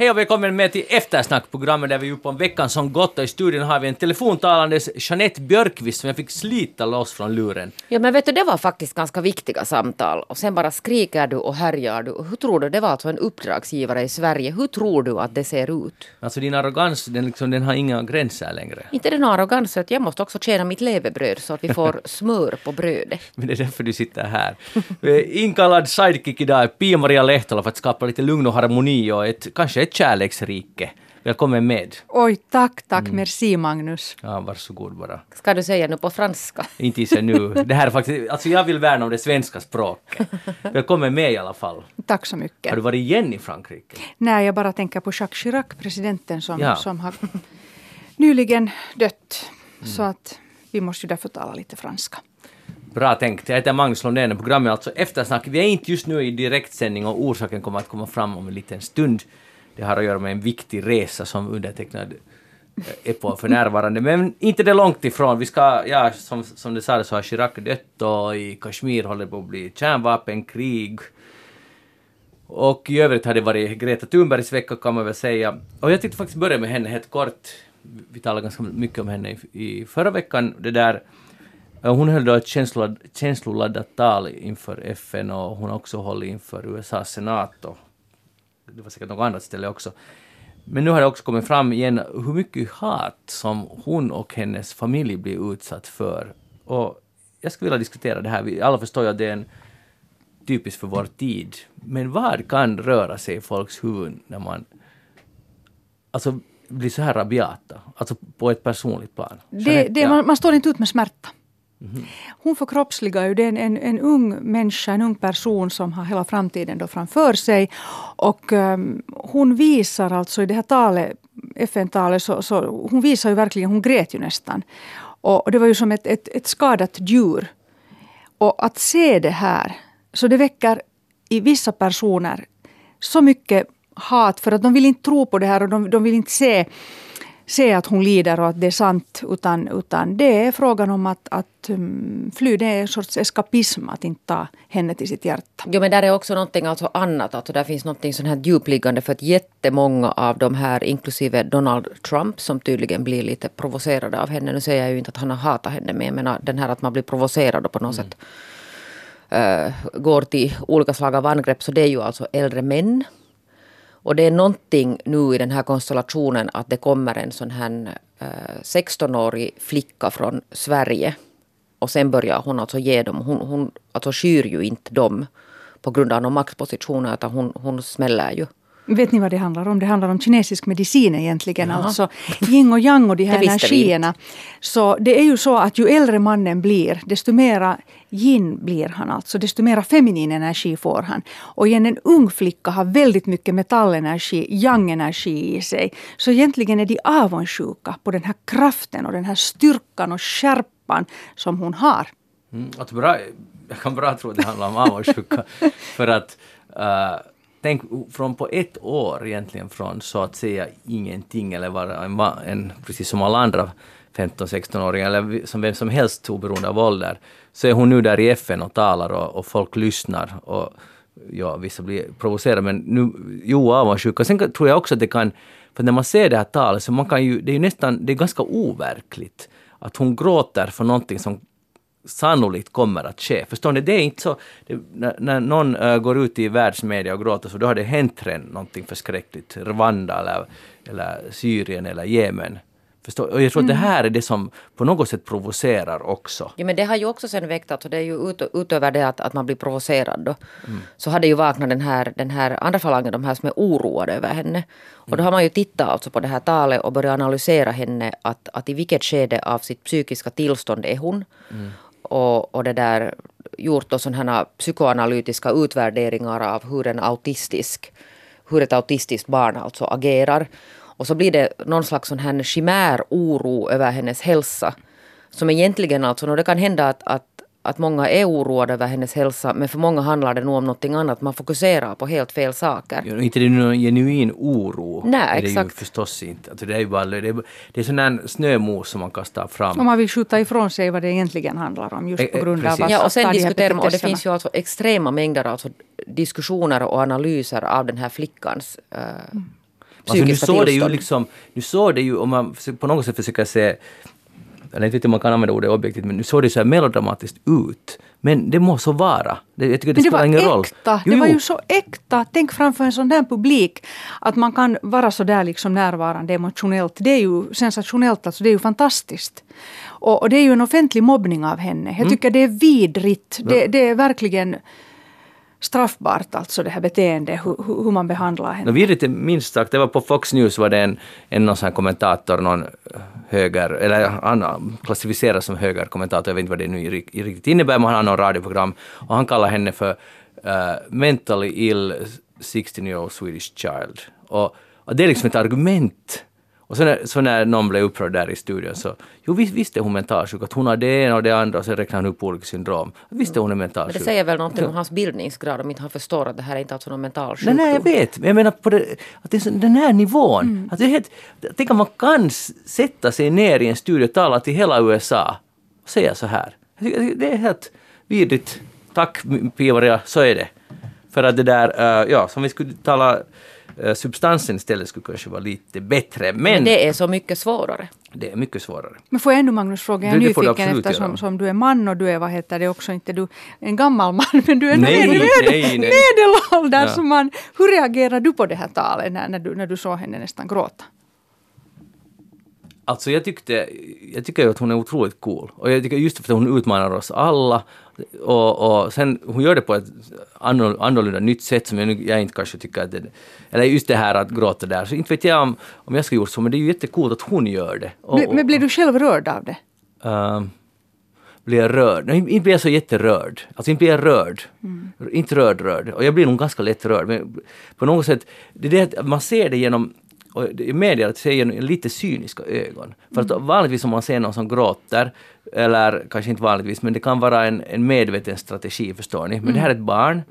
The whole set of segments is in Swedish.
Hej och välkommen med till Eftersnack-programmet där vi är uppe om veckan som gått och i studion har vi en telefontalandes Jeanette Björkqvist som jag fick slita loss från luren. Ja men vet du, det var faktiskt ganska viktiga samtal. Och sen bara skriker du och härjar du. Hur tror du, det var alltså en uppdragsgivare i Sverige. Hur tror du att det ser ut? Alltså din arrogans, den, liksom, den har inga gränser längre. Inte den arrogans att jag måste också tjäna mitt levebröd så att vi får smör på brödet. Men det är därför du sitter här. Eh, Inkallad sidekick idag är Pia-Maria Lehtola för att skapa lite lugn och harmoni och ett, kanske ett kärleksrike. Välkommen med. Oj, tack, tack, merci Magnus. Ja, varsågod bara. Ska du säga nu på franska? Inte så nu. Det här är faktiskt, alltså jag vill värna om det svenska språket. Välkommen med i alla fall. Tack så mycket. Har du varit igen i Frankrike? Nej, jag bara tänker på Jacques Chirac, presidenten som, Ja. som har nyligen dött. Så att vi måste ju därför tala lite franska. Bra tänkt. Jag heter Magnus Lundén och programmet är alltså Eftersnack. Vi är inte just nu i direktsändning och orsaken kommer att komma fram om en liten stund. Det har att göra med en viktig resa som undertecknad eh, är på för närvarande. Men inte det långt ifrån. Vi ska, ja, som, som det sades så har Chirac dött och i Kashmir håller det på att bli kärnvapenkrig. Och i övrigt har det varit Greta Thunbergs vecka kan man väl säga. Och jag tänkte faktiskt börja med henne helt kort. Vi talade ganska mycket om henne i, i förra veckan. Det där, eh, hon höll då ett känslolad, känsloladdat tal inför FN och hon har också hållit inför USAs senat och det var säkert något annat ställe också. Men nu har det också kommit fram igen hur mycket hat som hon och hennes familj blir utsatt för. Och jag skulle vilja diskutera det här. Vi alla förstår ju att det är en typiskt för vår tid. Men vad kan röra sig i folks huvuden när man alltså blir så här rabiata? Alltså på ett personligt plan. Det, det, ja. man, man står inte ut med smärta. Mm-hmm. Hon förkroppsligar ju det är en, en, en ung människa, en ung person som har hela framtiden då framför sig. Och um, hon visar alltså i det här talet, FN-talet, så, så hon visar ju verkligen, hon grät ju nästan. Och, och det var ju som ett, ett, ett skadat djur. Och att se det här, så det väcker i vissa personer så mycket hat för att de vill inte tro på det här och de, de vill inte se, se att hon lider och att det är sant. Utan, utan det är frågan om att, att um, fly. Det är en sorts eskapism att inte ta henne till sitt hjärta. Jo men där är också någonting alltså annat. Alltså där finns någonting sånt här djupliggande för att jättemånga av de här, inklusive Donald Trump som tydligen blir lite provocerade av henne. Nu säger jag ju inte att han har hatat henne men jag menar den här att man blir provocerad och på något sätt eh, går till olika slag av angrepp. Så det är ju alltså äldre män. Och det är någonting nu i den här konstellationen att det kommer en sån här eh, 16-årig flicka från Sverige. Och sen börjar hon alltså ge dem, hon, hon alltså skyr ju inte dem på grund av någon maktpositioner utan hon, hon smäller ju. Vet ni vad det handlar om? Det handlar om kinesisk medicin egentligen. Alltså yin och yang och de här Det energierna. Så det är ju så att ju äldre mannen blir, desto mera yin blir han alltså. Desto mera feminin energi får han. Och igen, en ung flicka har väldigt mycket metallenergi, yang-energi i sig. Så egentligen är de avundsjuka på den här kraften och den här styrkan och skärpan som hon har. Mm, alltså bra, jag kan bra tro att det handlar om avundsjuka. för att eh, tänk från på ett år egentligen från så att säga ingenting eller vara en, en precis som alla andra 15-16-åringar eller som vem som helst oberoende av ålder så är hon nu där i FN och talar och, och folk lyssnar och ja, vissa blir provocerade men nu, jo avundsjuka. Sen tror jag också att det kan, för när man ser det här talet så man kan ju, det är ju nästan, det är ganska overkligt att hon gråter för någonting som sannolikt kommer att ske. Förstår ni? Det är inte så... Det, när, när någon äh, går ut i världsmedia och gråter så då har det hänt redan någonting förskräckligt. Rwanda eller, eller Syrien eller Jemen. Förstår? Och jag tror att det här är det som på något sätt provocerar också. Ja men det har ju också sen väckt, alltså det är ju ut, utöver det att, att man blir provocerad då. Så har det ju vaknat den här, den här andra falangen, de här som är oroade över henne. Och då har man ju tittat alltså på det här talet och börjat analysera henne att, att i vilket skede av sitt psykiska tillstånd är hon. Och, och det där gjort då sådana psykoanalytiska utvärderingar av hur en autistisk, hur ett autistiskt barn alltså agerar. Och så blir det någon slags sån här chimär oro över hennes hälsa. Som egentligen alltså, och det kan hända att, att, att många är oroade över hennes hälsa men för många handlar det nog om någonting annat. Man fokuserar på helt fel saker. Ja, Inte det är någon genuin oro. Nej, är det ju exakt. förstås inte. Alltså det är ju bara det är, det är sån här snömos som man kastar fram. Om man vill skjuta ifrån sig vad det egentligen handlar om just Eh, på eh, grund av precis. att, Ja, och sen diskuterar man, och det finns ju alltså extrema mängder alltså diskussioner och analyser av den här flickans eh, Alltså, nu psykiska såg det ju liksom, nu såg det ju, om man på något sätt försöker se, eller inte vet om man kan använda ordet objektivt, men nu såg det så här melodramatiskt ut. Men det må så vara. Det, jag tycker det Men det spelar ingen roll. äkta. Jo, det var ju så äkta. Tänk framför en sån där publik att man kan vara så där liksom närvarande emotionellt. Det är ju sensationellt, alltså det är ju fantastiskt. Och, och det är ju en offentlig mobbning av henne. Mm. Jag tycker det är vidrigt. Det, det är verkligen straffbart alltså det här beteendet, hur, hur hur man behandlar henne. No, vidrigt är minst sagt, det var på Fox News var det en, en någon sån här kommentator, någon höger, eller han klassificeras som högerkommentator, jag vet inte vad det nu riktigt innebär, men han har någon radioprogram och han kallar henne för uh, mentally ill 16 year old Swedish child. Och, och det är liksom ett argument. Och så när, så när någon blev upprörd där i studion så, jo visst, visst är hon mentalsjuk, att hon har det ena och det andra och så räknar han upp olika syndrom. Visst är hon är Men mentalsjuk. det säger väl någonting om hans bildningsgrad om inte han förstår att det här är inte alltså någon mental Nej, sjukdom. nej, jag vet. Men jag menar på det, att det är så, den här nivån. Att det är helt, tänk om man kan sätta sig ner i en studio och tala till hela USA och säga så här. Det är helt vidrigt. Tack Pia-Maria, så är det. För att det där, eh, ja, som vi skulle tala eh, substansen istället skulle kanske vara lite bättre. Men, Men det är så mycket svårare. det är mycket svårare. Men får jag ännu Magnus fråga, jag är nyfiken eftersom göra. som du är man och du är, vad heter det också, inte du en gammal man, men du är Nej, med, nej, nej. medelålders Ja. som man. Hur reagerar du på det här talet när, när, du, när du såg henne nästan gråta? Alltså jag tyckte, jag tycker att hon är otroligt cool. Och jag tycker just för att hon utmanar oss alla. Och, och sen, hon gör det på ett annorl- annorlunda nytt sätt som jag, jag inte kanske tycker att det... Eller just det här att gråta där. Så inte vet jag om, om jag skulle gjort så, men det är ju jättecoolt att hon gör det. Och, Bli- Men blir du själv rörd av det? Ehm, blir jag rörd? Nej, inte blir jag så jätterörd. Alltså inte blir jag rörd. Inte rörd, rörd. Och jag blir nog ganska lätt rörd. Men på något sätt, det är det att man ser det genom och i media att genom lite cyniska ögon. För att vanligtvis om man ser någon som gråter, eller kanske inte vanligtvis, men det kan vara en, en medveten strategi, förstår ni. Men det här är ett barn,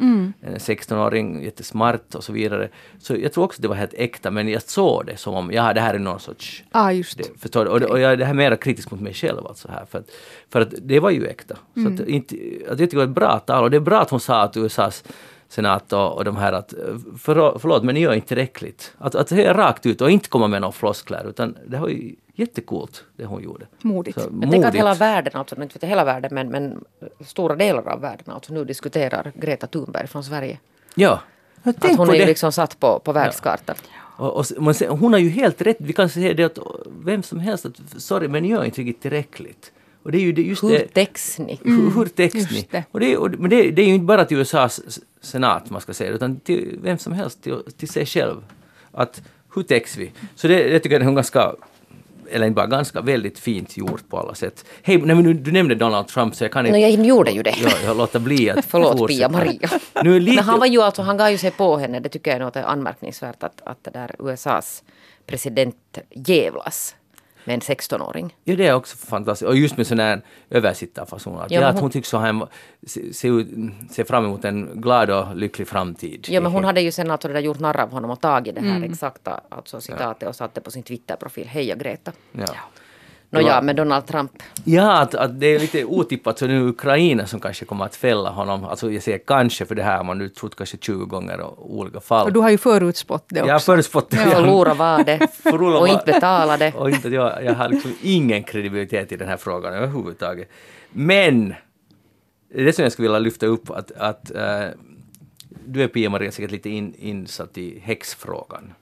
en 16-åring, jättesmart och så vidare. Så jag tror också att det var helt äkta, men jag såg det som om, ja det här är någon sorts ah, just. det, förstår du? Och, det, och jag är det här mera kritisk mot mig själv alltså här. För att, för att det var ju äkta. Så att inte, att jag tycker det var ett bra tal och det är bra att hon sa att USAs senat och, och de här att för, förlåt men ni gör inte tillräckligt. Att, att säga rakt ut och inte komma med några floskler utan det var ju jättecoolt det hon gjorde. Modigt. Så, Jag tänker att hela världen, alltså inte hela världen, men, men stora delar av världen alltså nu diskuterar Greta Thunberg från Sverige. Ja. Jag Att hon är ju det. liksom satt på, på världskartan. Och, och, man ser, hon har ju helt rätt. Vi kan säga det att vem som helst att sorry men ni gör inte riktigt tillräckligt. Och det är ju det, just Hur det. täcks ni? Hur, hur täcks just ni? det. Och det, och, men det, det är ju inte bara till USAs senat man ska säga utan till vem som helst, till, till sig själv. Att hur täcks vi? Så det, det tycker jag är ganska, eller inte bara ganska, väldigt fint gjort på alla sätt. Hej, nej, men du, du nämnde Donald Trump så jag kan No, inte... jag gjorde ju det. Ja, jag låter bli att Förlåt fortsätta. Pia-Maria. Nu lite, Men han var ju alltså, han gav ju sig på henne. Det tycker jag är anmärkningsvärt att, att det där USAs president jävlas med en 16-åring. Ja, det är också fantastiskt. Och just med sån här översittarfason. Att, Ja, ja, men att hon- hon tycks här, se, se, fram emot en glad och lycklig framtid. Ja men hon hade ju sen alltså det där gjort narr av honom och tagit det här Mm. exakta alltså citatet och satte på sin Twitterprofil. Heja Greta. Ja. Nåja, men Donald Trump. Ja, att, att det är lite otippat så nu Ukraina som kanske kommer att fälla honom. Alltså jag säger kanske för det här har man nu trott kanske 20 gånger och olika fall. Och du har ju förutspått det också. jag har förutspått det. Förlora var det och inte betala det. Och inte, jag, jag har liksom ingen kredibilitet i den här frågan överhuvudtaget. Men, det som jag skulle vilja lyfta upp att, att eh, du är Pia-Maria säkert lite in, insatt i häxfrågan.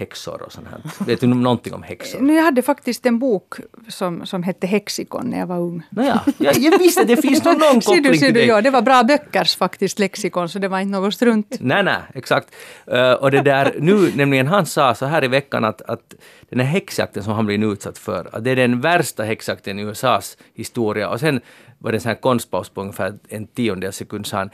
Häxor och sånt här. Vet du någonting om häxor? Nu, jag hade faktiskt en bok som, som hette Hexikon när jag var ung. Nåja, jag, jag visste det finns någon, någon Ser du, koppling ser till du, dig. ja, det var bra böckers faktiskt lexikon så det var inte något strunt. Nej, nej, exakt. Eh, och det där, nu nämligen han sa så här i veckan att, att den här häxjakten som han blir utsatt för, att det är den värsta häxjakten i USAs historia. Och sen var det en konstpaus på ungefär en tiondel sekund sa han,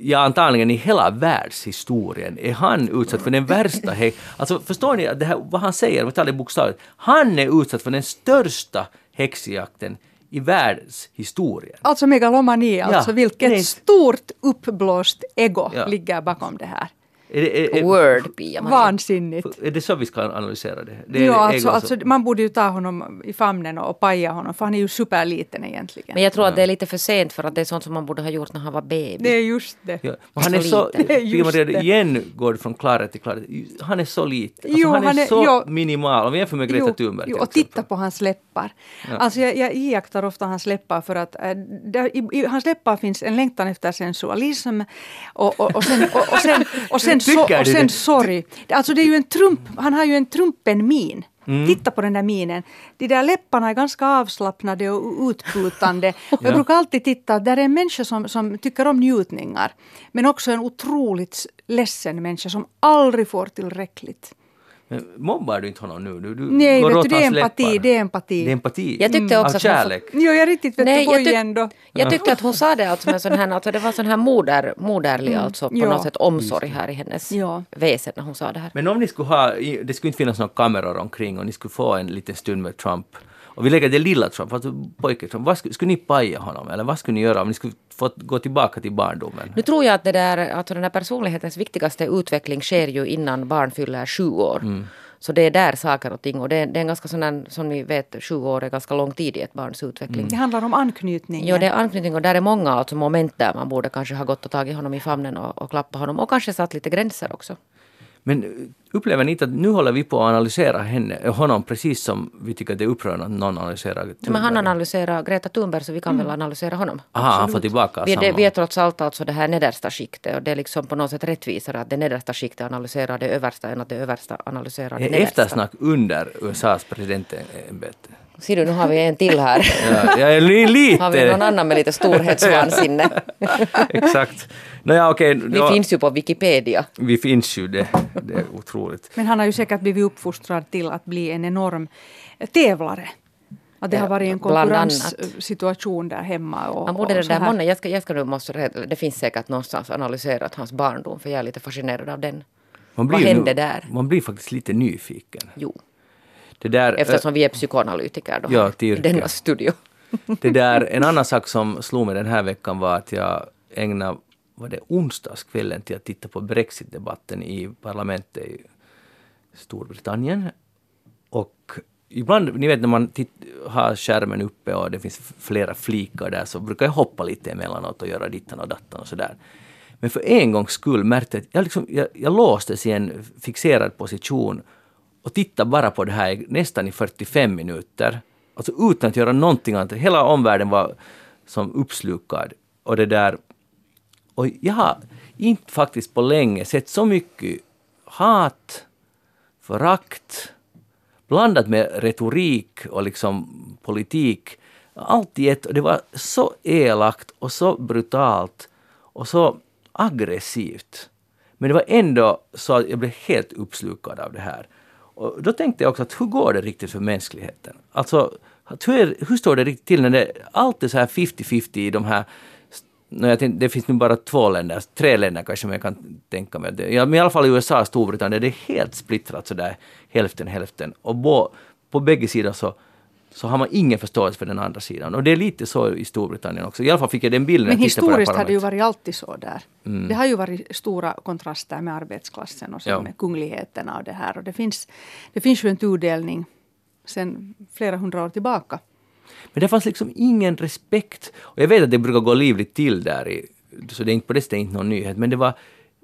ja antagligen i hela världshistorien är han utsatt för den värsta häx... Alltså förstår ni att det här, vad han säger, om vi tar det bokstavligt, han är utsatt för den största häxjakten i världshistorien. Alltså megalomani, alltså Ja, vilket är- stort uppblåst ego Ja. ligger bakom det här. Är det, är, är, Word, Pia. Maria. Vansinnigt. är det så vi ska analysera det? det Ja, ego alltså, alltså, man borde ju ta honom i famnen och paja honom för han är ju superliten egentligen. Men jag tror att det är lite för sent för att det är sånt som man borde ha gjort när han var baby. Det är just det. Ja, han är Så så, liten. Det är just Pia-Maria, det. igen går det från klarhet till klarhet. Han är så liten. Alltså, Jo, han är, han är- så jo. minimal. Om vi jämför med Greta Thunberg jo, och titta på hans läppar. Alltså jag, jag iakttar ofta hans läppar för att äh, där, i, i hans läppar finns en längtan efter sensualism och, och, och sen, och, och sen, och sen, Tycker och du sen sorg. Alltså det är ju en Trump, han har ju en Trumpen-min. Mm. Titta på den där minen. De där läpparna är ganska avslappnade och utputande. Och jag brukar alltid titta, där är en människa som, som tycker om njutningar. Men också en otroligt ledsen människa som aldrig får tillräckligt. Men mobbar du inte honom nu? Du, du Nej, går vet åt du, det är hans empati. läppar. Det är empati. Det är empati? Jag tyckte Av också att hon- kärlek? Jo, jag är riktigt vet Nej, jag, tyck, ändå. jag tyckte att hon sa det alltså med sån här, alltså det var sån här moder, moderlig alltså på ja. något sätt omsorg här i hennes Ja. väsen när hon sa det här. Men om ni skulle ha, det skulle inte finnas några kameror omkring och ni skulle få en liten stund med Trump och vi lägger det lilla Trump, alltså pojke Trump, vad skulle, skulle ni paja honom eller vad skulle ni göra om ni skulle få gå tillbaka till barndomen? Nu tror jag att det där, alltså den här personlighetens viktigaste utveckling sker ju innan barn fyller sju år. Mm. Så det är där saker och ting och det är, det är en ganska sån här, som ni vet, sju år är ganska lång tid i ett barns utveckling. Det handlar om anknytning. Jo, det är anknytning och där är många alltså moment där man borde kanske ha gått och tagit honom i famnen och, och klappat honom och kanske satt lite gränser också. Men eh, upplever ni inte att nu håller vi på att analysera henne, eh, honom precis som vi tycker att det är upprörande att någon analyserar Men han Thunberg? analyserar Greta Thunberg så vi kan väl analysera honom. Aha, han får tillbaka Vi är, det, samma. vi är trots allt alltså det här nedersta skiktet och det är liksom på något sätt rättvisare att det nedersta skiktet analyserar det översta än att det översta analyserar det nedersta. Eftersnack under USAs presidentämbete. Ser du, nu har vi en till här. Ja, jag är li- lite... Har vi någon annan med lite storhetsvansinne? Exakt. Nåja, okej. Vi då- finns ju på Wikipedia. vi finns ju, det, det är otroligt. Men han har ju säkert blivit uppfostrad till att bli en enorm tävlare. Att det Ja, har varit en konkurrenssituation där hemma. Och, Han borde och där jag ska, jag ska nu måste, det finns säkert någonstans analyserat hans barndom för jag är lite fascinerad av den. Man Vad ju hände nu- där? Man blir faktiskt lite nyfiken. Jo, Det där, eftersom vi är psykoanalytiker då Ja, i denna studio. Det där, en annan sak som slog mig den här veckan var att jag ägnade var det onsdagskvällen till att titta på Brexit-debatten i parlamentet i Storbritannien. Och ibland, ni vet när man har skärmen uppe och det finns flera flikar där så brukar jag hoppa lite emellanåt och göra dittan och dattan och sådär. Men för en gångs skull märkte jag att jag, liksom, jag, jag låstes i en fixerad position och tittade bara på det här i- nästan i 45 minuter. Alltså utan att göra någonting annat. Hela omvärlden var som uppslukad. Och det där... Och jag har inte faktiskt på länge sett så mycket hat, förakt, blandat med retorik och liksom politik. Allt i ett. Och det var så elakt och så brutalt och så aggressivt. Men det var ändå så att jag blev helt uppslukad av det här. Och då tänkte jag också att hur går det riktigt för mänskligheten? Alltså, hur, är, hur står det riktigt till när det allt är så här 50-50 i de här No, jag tänkte, det finns nu bara två länder, tre länder kanske man kan tänka mig. Ja, men i alla fall i USA och Storbritannien, det är helt splittrat sådär hälften hälften. Och bo, på bägge sidor så, så har man ingen förståelse för den andra sidan. Och det är lite så i Storbritannien också. I alla fall fick jag den bilden. Men det historiskt har det ju varit alltid så där. Det har ju varit stora kontraster med arbetsklassen och sen Ja. med kungligheterna och det här. Och det finns, det finns ju en tudelning sen flera hundra år tillbaka. Men det fanns liksom ingen respekt. Och jag vet att det brukar gå livligt till där, i, så det är inte på det sättet inte någon nyhet. Men det var,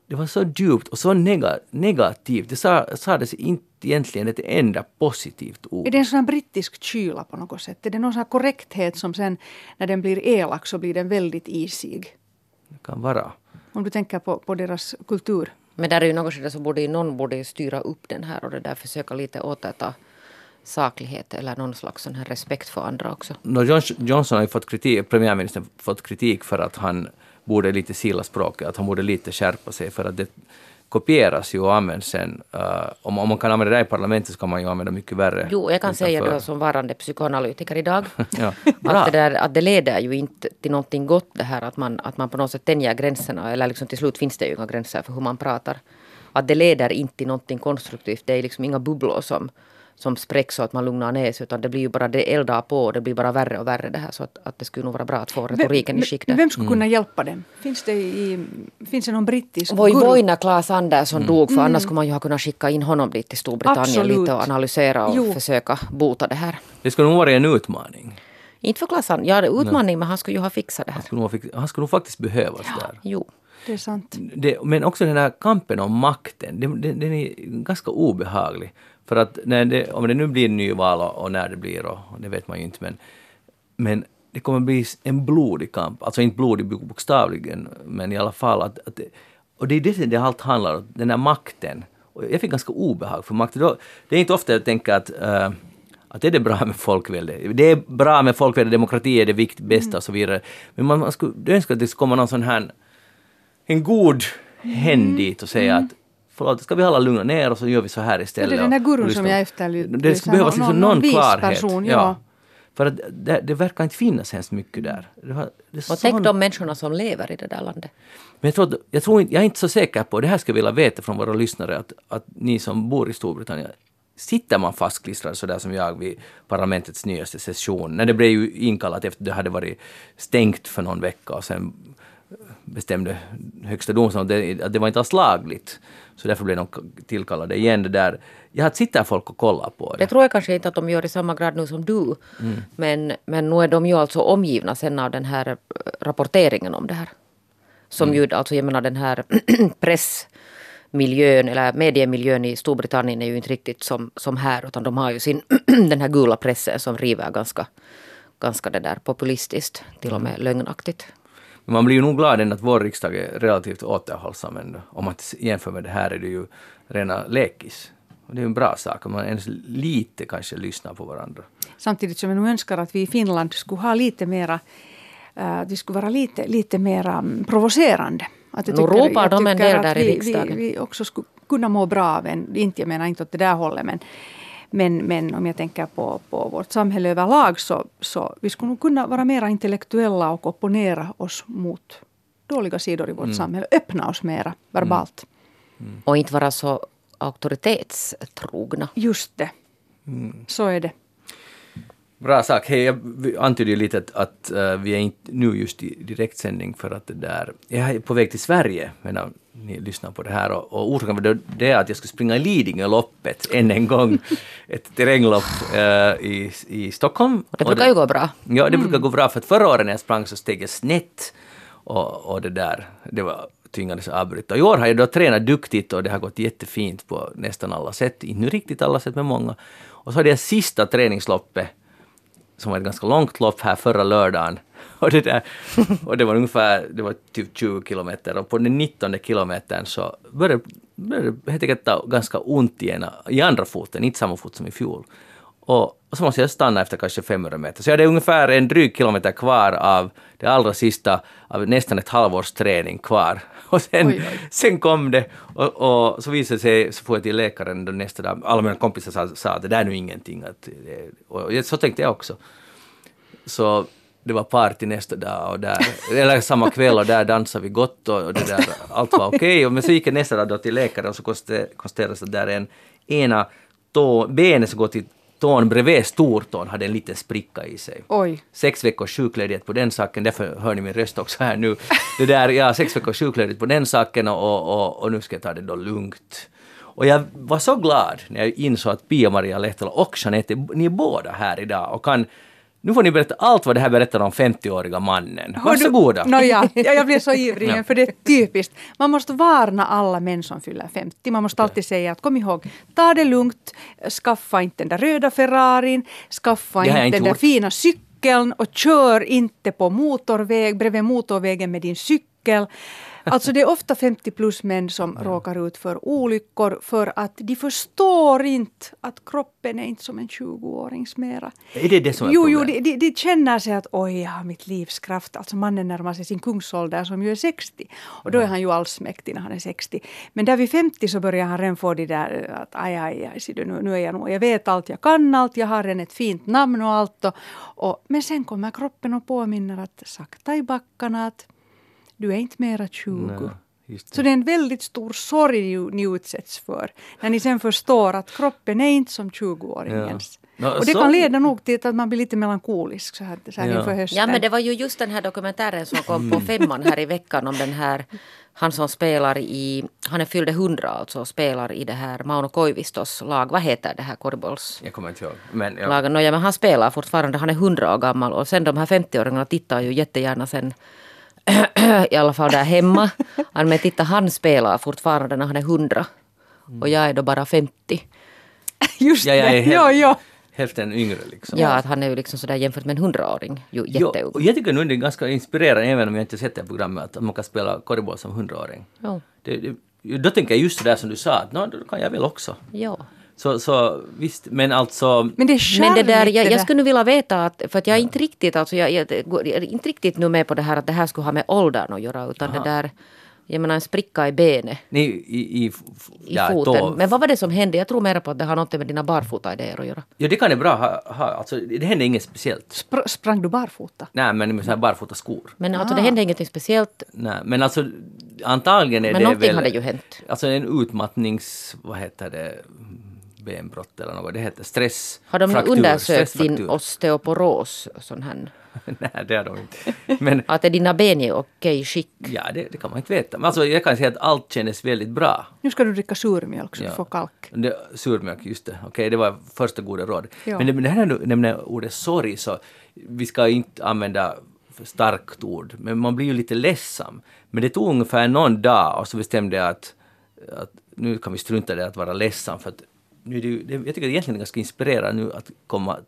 det var så djupt och så nega, negativt. Det sa, sades inte egentligen ett enda positivt ord. Är det en sån här brittisk kyla på något sätt? Är det någon sån här korrekthet som sen när den blir elak så blir den väldigt isig? Det kan vara. Om du tänker på, på deras kultur. Men där är ju något skede så borde någon borde styra upp den här och det där försöka lite återta saklighet eller någon slags sån här respekt för andra också. No, Johns- Johnson har ju fått kritik, premiärministern fått kritik för att han borde lite sila språket, att han borde lite skärpa sig för att det kopieras ju och används sen. Uh, om, om man kan använda det i parlamentet så kan man ju använda mycket värre. Jo, jag kan säga utanför. då som varande psykoanalytiker idag Ja, att, det där, att det leder ju inte till någonting gott det här att man, att man på något sätt tänjer gränserna eller liksom till slut finns det ju inga gränser för hur man pratar. Att det leder inte till någonting konstruktivt. Det är liksom inga bubblor som, som spräcks så att man lugnar ner sig. Utan det blir ju bara, det eldar på. Det blir bara värre och värre det här. Så att, att det skulle nog vara bra att få retoriken vem, i skick där. Vem skulle kunna hjälpa dem? Finns det, i, finns det någon brittisk Voi voi när Claes Andersson dog. För annars skulle man ju ha kunnat skicka in honom dit till Storbritannien Absolut. lite och analysera och Jo. försöka bota det här. Det skulle nog vara en utmaning. Inte för Claes Andersson. Ja, det är utmaning men han skulle ju ha fixat det här. Han skulle nog, han skulle nog faktiskt behövas där. Jo. Det är sant. det, men också den här kampen om makten, den, den, den är ganska obehaglig. För att när det, om det nu blir nyval och, och när det blir, och, och det vet man ju inte, men, men det kommer bli en blodig kamp. Alltså inte blodig bokstavligen, men i alla fall. Att, att det, och det är det det allt handlar om, den här makten. Och jag fick ganska obehag för makten. Det är inte ofta jag tänker att äh, att är det bra med folkvälde? Det är bra med folkvälde, demokrati är det vikt, bästa och så vidare. Men man, man skulle önska att det skulle komma någon sån här en god hen dit och säga att förlåt, ska vi alla lugna ner och så gör vi så här istället. Det är den där gurun som jag efterlyste. Det skulle behövas Någon- liksom någon någon klarhet. person, ja. För att det, det verkar inte finnas hemskt mycket där. Det var, det Och tänk de människorna som lever i det där landet. men jag, tror, att- jag, tror jag är inte så säker på, det här skulle jag vilja veta från våra lyssnare, att, att ni som bor i Storbritannien, sitter man fastklistrad sådär som jag vid parlamentets nyaste session, när det blev ju inkallat efter det hade varit stängt för någon vecka och sen bestämde högsta domstolen att det, var inte alls lagligt. Så därför blev de tillkallade igen. Det där. Jag har sitter folk och kollar på Det det. tror jag kanske inte att de gör i samma grad nu som du. Men, men nu är de ju alltså omgivna sen av den här eh, rapporteringen om det här. Som ju, alltså jag menar den här pressmiljön eller mediemiljön i Storbritannien är ju inte riktigt som, som här utan de har ju sin den här gula pressen som river ganska, ganska det där populistiskt, till och med lögnaktigt. Man blir ju nog glad ändå att vår riksdag är relativt återhållsam ändå. Om man jämför med det här är det ju rena lekis. Och det är en bra sak om man ens lite kanske lyssnar på varandra. Samtidigt som jag nu önskar att vi i Finland skulle ha lite mera eh, vi skulle vara lite, lite mera mm, provocerande. Att jag Nu tycker- ropar jag de en del där i vi, riksdagen. Vi, vi också skulle kunna må bra av en, inte, jag menar inte åt det där hållet, men, men, men om jag tänker på, på vårt samhälle överlag så, så vi skulle nog kunna vara mera intellektuella och opponera oss mot dåliga sidor i vårt samhälle. Öppna oss mera verbalt. Och inte vara så auktoritetstrogna. Just det. Så är det. Bra sak. Hej, jag antydde ju lite att, att eh, vi är inte nu just i direktsändning för att det där... Jag är på väg till Sverige medan ni lyssnar på det här och, och orsaken var det, det är att jag skulle springa Lidingöloppet än en gång. Ett terränglopp eh, i, i Stockholm. Det brukar ju gå bra. Ja, det brukar gå bra för att förra året när jag sprang så steg jag snett och, och det där, det var tvingades avbryta. I år har jag då tränat duktigt och det har gått jättefint på nästan alla sätt, inte riktigt alla sätt men många. Och så hade jag sista träningsloppet som var ett ganska långt lopp här förra lördagen. Och det, där, och det var ungefär det var typ 20 kilometer och på den 19 kilometern så började började det helt enkelt ta ganska ont i, ena, i andra foten, inte samma fot som i fjol. Och, och så måste jag stanna efter kanske 500 meter. Så jag hade ungefär en dryg kilometer kvar av det allra sista, av nästan ett halvårs träning kvar. Och sen, Oj, oj. sen kom det och, och så visade det sig, så får jag till läkaren då nästa dag, alla mina kompisar sa, sa att det där är nu ingenting. Att, och så tänkte jag också. Så det var party nästa dag och där, eller samma kväll och där dansade vi gott och, och det där, allt var okej. Och Men så gick jag nästa dag till läkaren och så konstaterades att där är en ena tå, benet som går till tån bredvid stortån hade en liten spricka i sig. Oj. Sex veckors sjukledighet på den saken, därför hör ni min röst också här nu. Det där, ja, sex veckors sjukledighet på den saken och, och, och, nu ska jag ta det då lugnt. Och jag var så glad när jag insåg att Pia-Maria Lehtola och Jeanette, ni är båda här idag och kan nu får ni berätta allt vad det här berättar om 50-åriga mannen. Varsågoda. Nåja, ja, jag blev så ivrig igen, för det är typiskt. Man måste varna alla män som fyller 50. Man måste alltid säga att kom ihåg, ta det lugnt, skaffa inte den där röda Ferrarin, skaffa inte inte den där gjort. fina cykeln och kör inte på motorväg, bredvid motorvägen med din cykel. Alltså det är ofta 50 plus män som råkar ut för olyckor för att de förstår inte att kroppen är inte som en 20-årings mera. Är det det som är Jo, jo, problemet? de, de, de känner sig att oj, jag har mitt livs kraft. Alltså mannen närmar sig sin kungsålder som ju är 60. Och då är han ju allsmäktig när han är 60. Men där vid 50 så börjar han redan få det där att aj, aj, aj, du, nu, nu är jag nog, jag vet allt, jag kan allt, jag har redan ett fint namn och allt. Och, och, men sen kommer kroppen och påminner att sakta i backarna att du är inte mera 20. Nej, Just Så det är en väldigt stor sorg ni, ni utsätts för. När ni sen förstår att kroppen är inte som 20-åringens. Ja. Nå, Och det så- kan leda nog till att man blir lite melankolisk så här, så här Ja. inför hösten. Ja men det var ju just den här dokumentären som kom på femman här i veckan om den här han som spelar i, han är fyllde 100 alltså och spelar i det här Mauno Koivistos lag, vad heter det här korgbolls? Jag kommer inte ihåg. Men ja. lagen. Nåja, men han spelar fortfarande, han är 100 år gammal och sen de här 50-åringarna tittar ju jättegärna sen i alla fall där hemma. Ja, Men titta, han spelar fortfarande när han är 100 och jag är då bara 50. Just Ja, jag är det, ja, ja. hälften yngre liksom. Ja, att han är ju liksom sådär jämfört med en 100-åring ju jätteung. jag tycker nog det är ganska inspirerande, även om jag inte sett det här programmet, att man kan spela korgboll som hundraåring. Jo. Det, det, då tänker jag just det där som du sa, att "Nå, då kan jag väl också. Ja. Så, så visst, men alltså... Men det är Men det där, jag, jag skulle nu vilja veta att, för att jag är inte riktigt, alltså jag, jag, jag är inte riktigt nu med på det här att det här skulle ha med åldern att göra utan det där, jag menar en spricka i benet, Nej, i, i, f- f- i ja, foten. Då, Men vad var det som hände? Jag tror mer på att det har något med dina barfota-idéer att göra. Ja, det kan det bra ha. ha alltså, det hände inget speciellt. Spr- sprang du barfota? Nej, men med såna här barfota skor. Men alltså det hände ingenting speciellt. Nej, men alltså antagligen är Men det någonting väl... hade ju hänt. Alltså en utmattnings... Vad heter det? Benbrott eller något. Det heter stress. Har de fraktur, undersökt din osteoporos? Sån här? Nej, det har de inte. Men Att är dina ben i okej skick? ja, det, det kan man inte veta. Men alltså, jag kan säga att allt kändes väldigt bra. Nu ska du dricka surmjölk så Ja. du får kalk. Det, surmjölk, just det. Okej, det var första goda råd. Ja. Men det, det här är nämligen ordet sorg, så vi ska inte använda starkt ord, men man blir ju lite ledsam. Men det tog ungefär någon dag och så bestämde jag att, att nu kan vi strunta i det att vara ledsam för att nu är det, jag tycker det egentligen är ganska inspirerande nu att komma,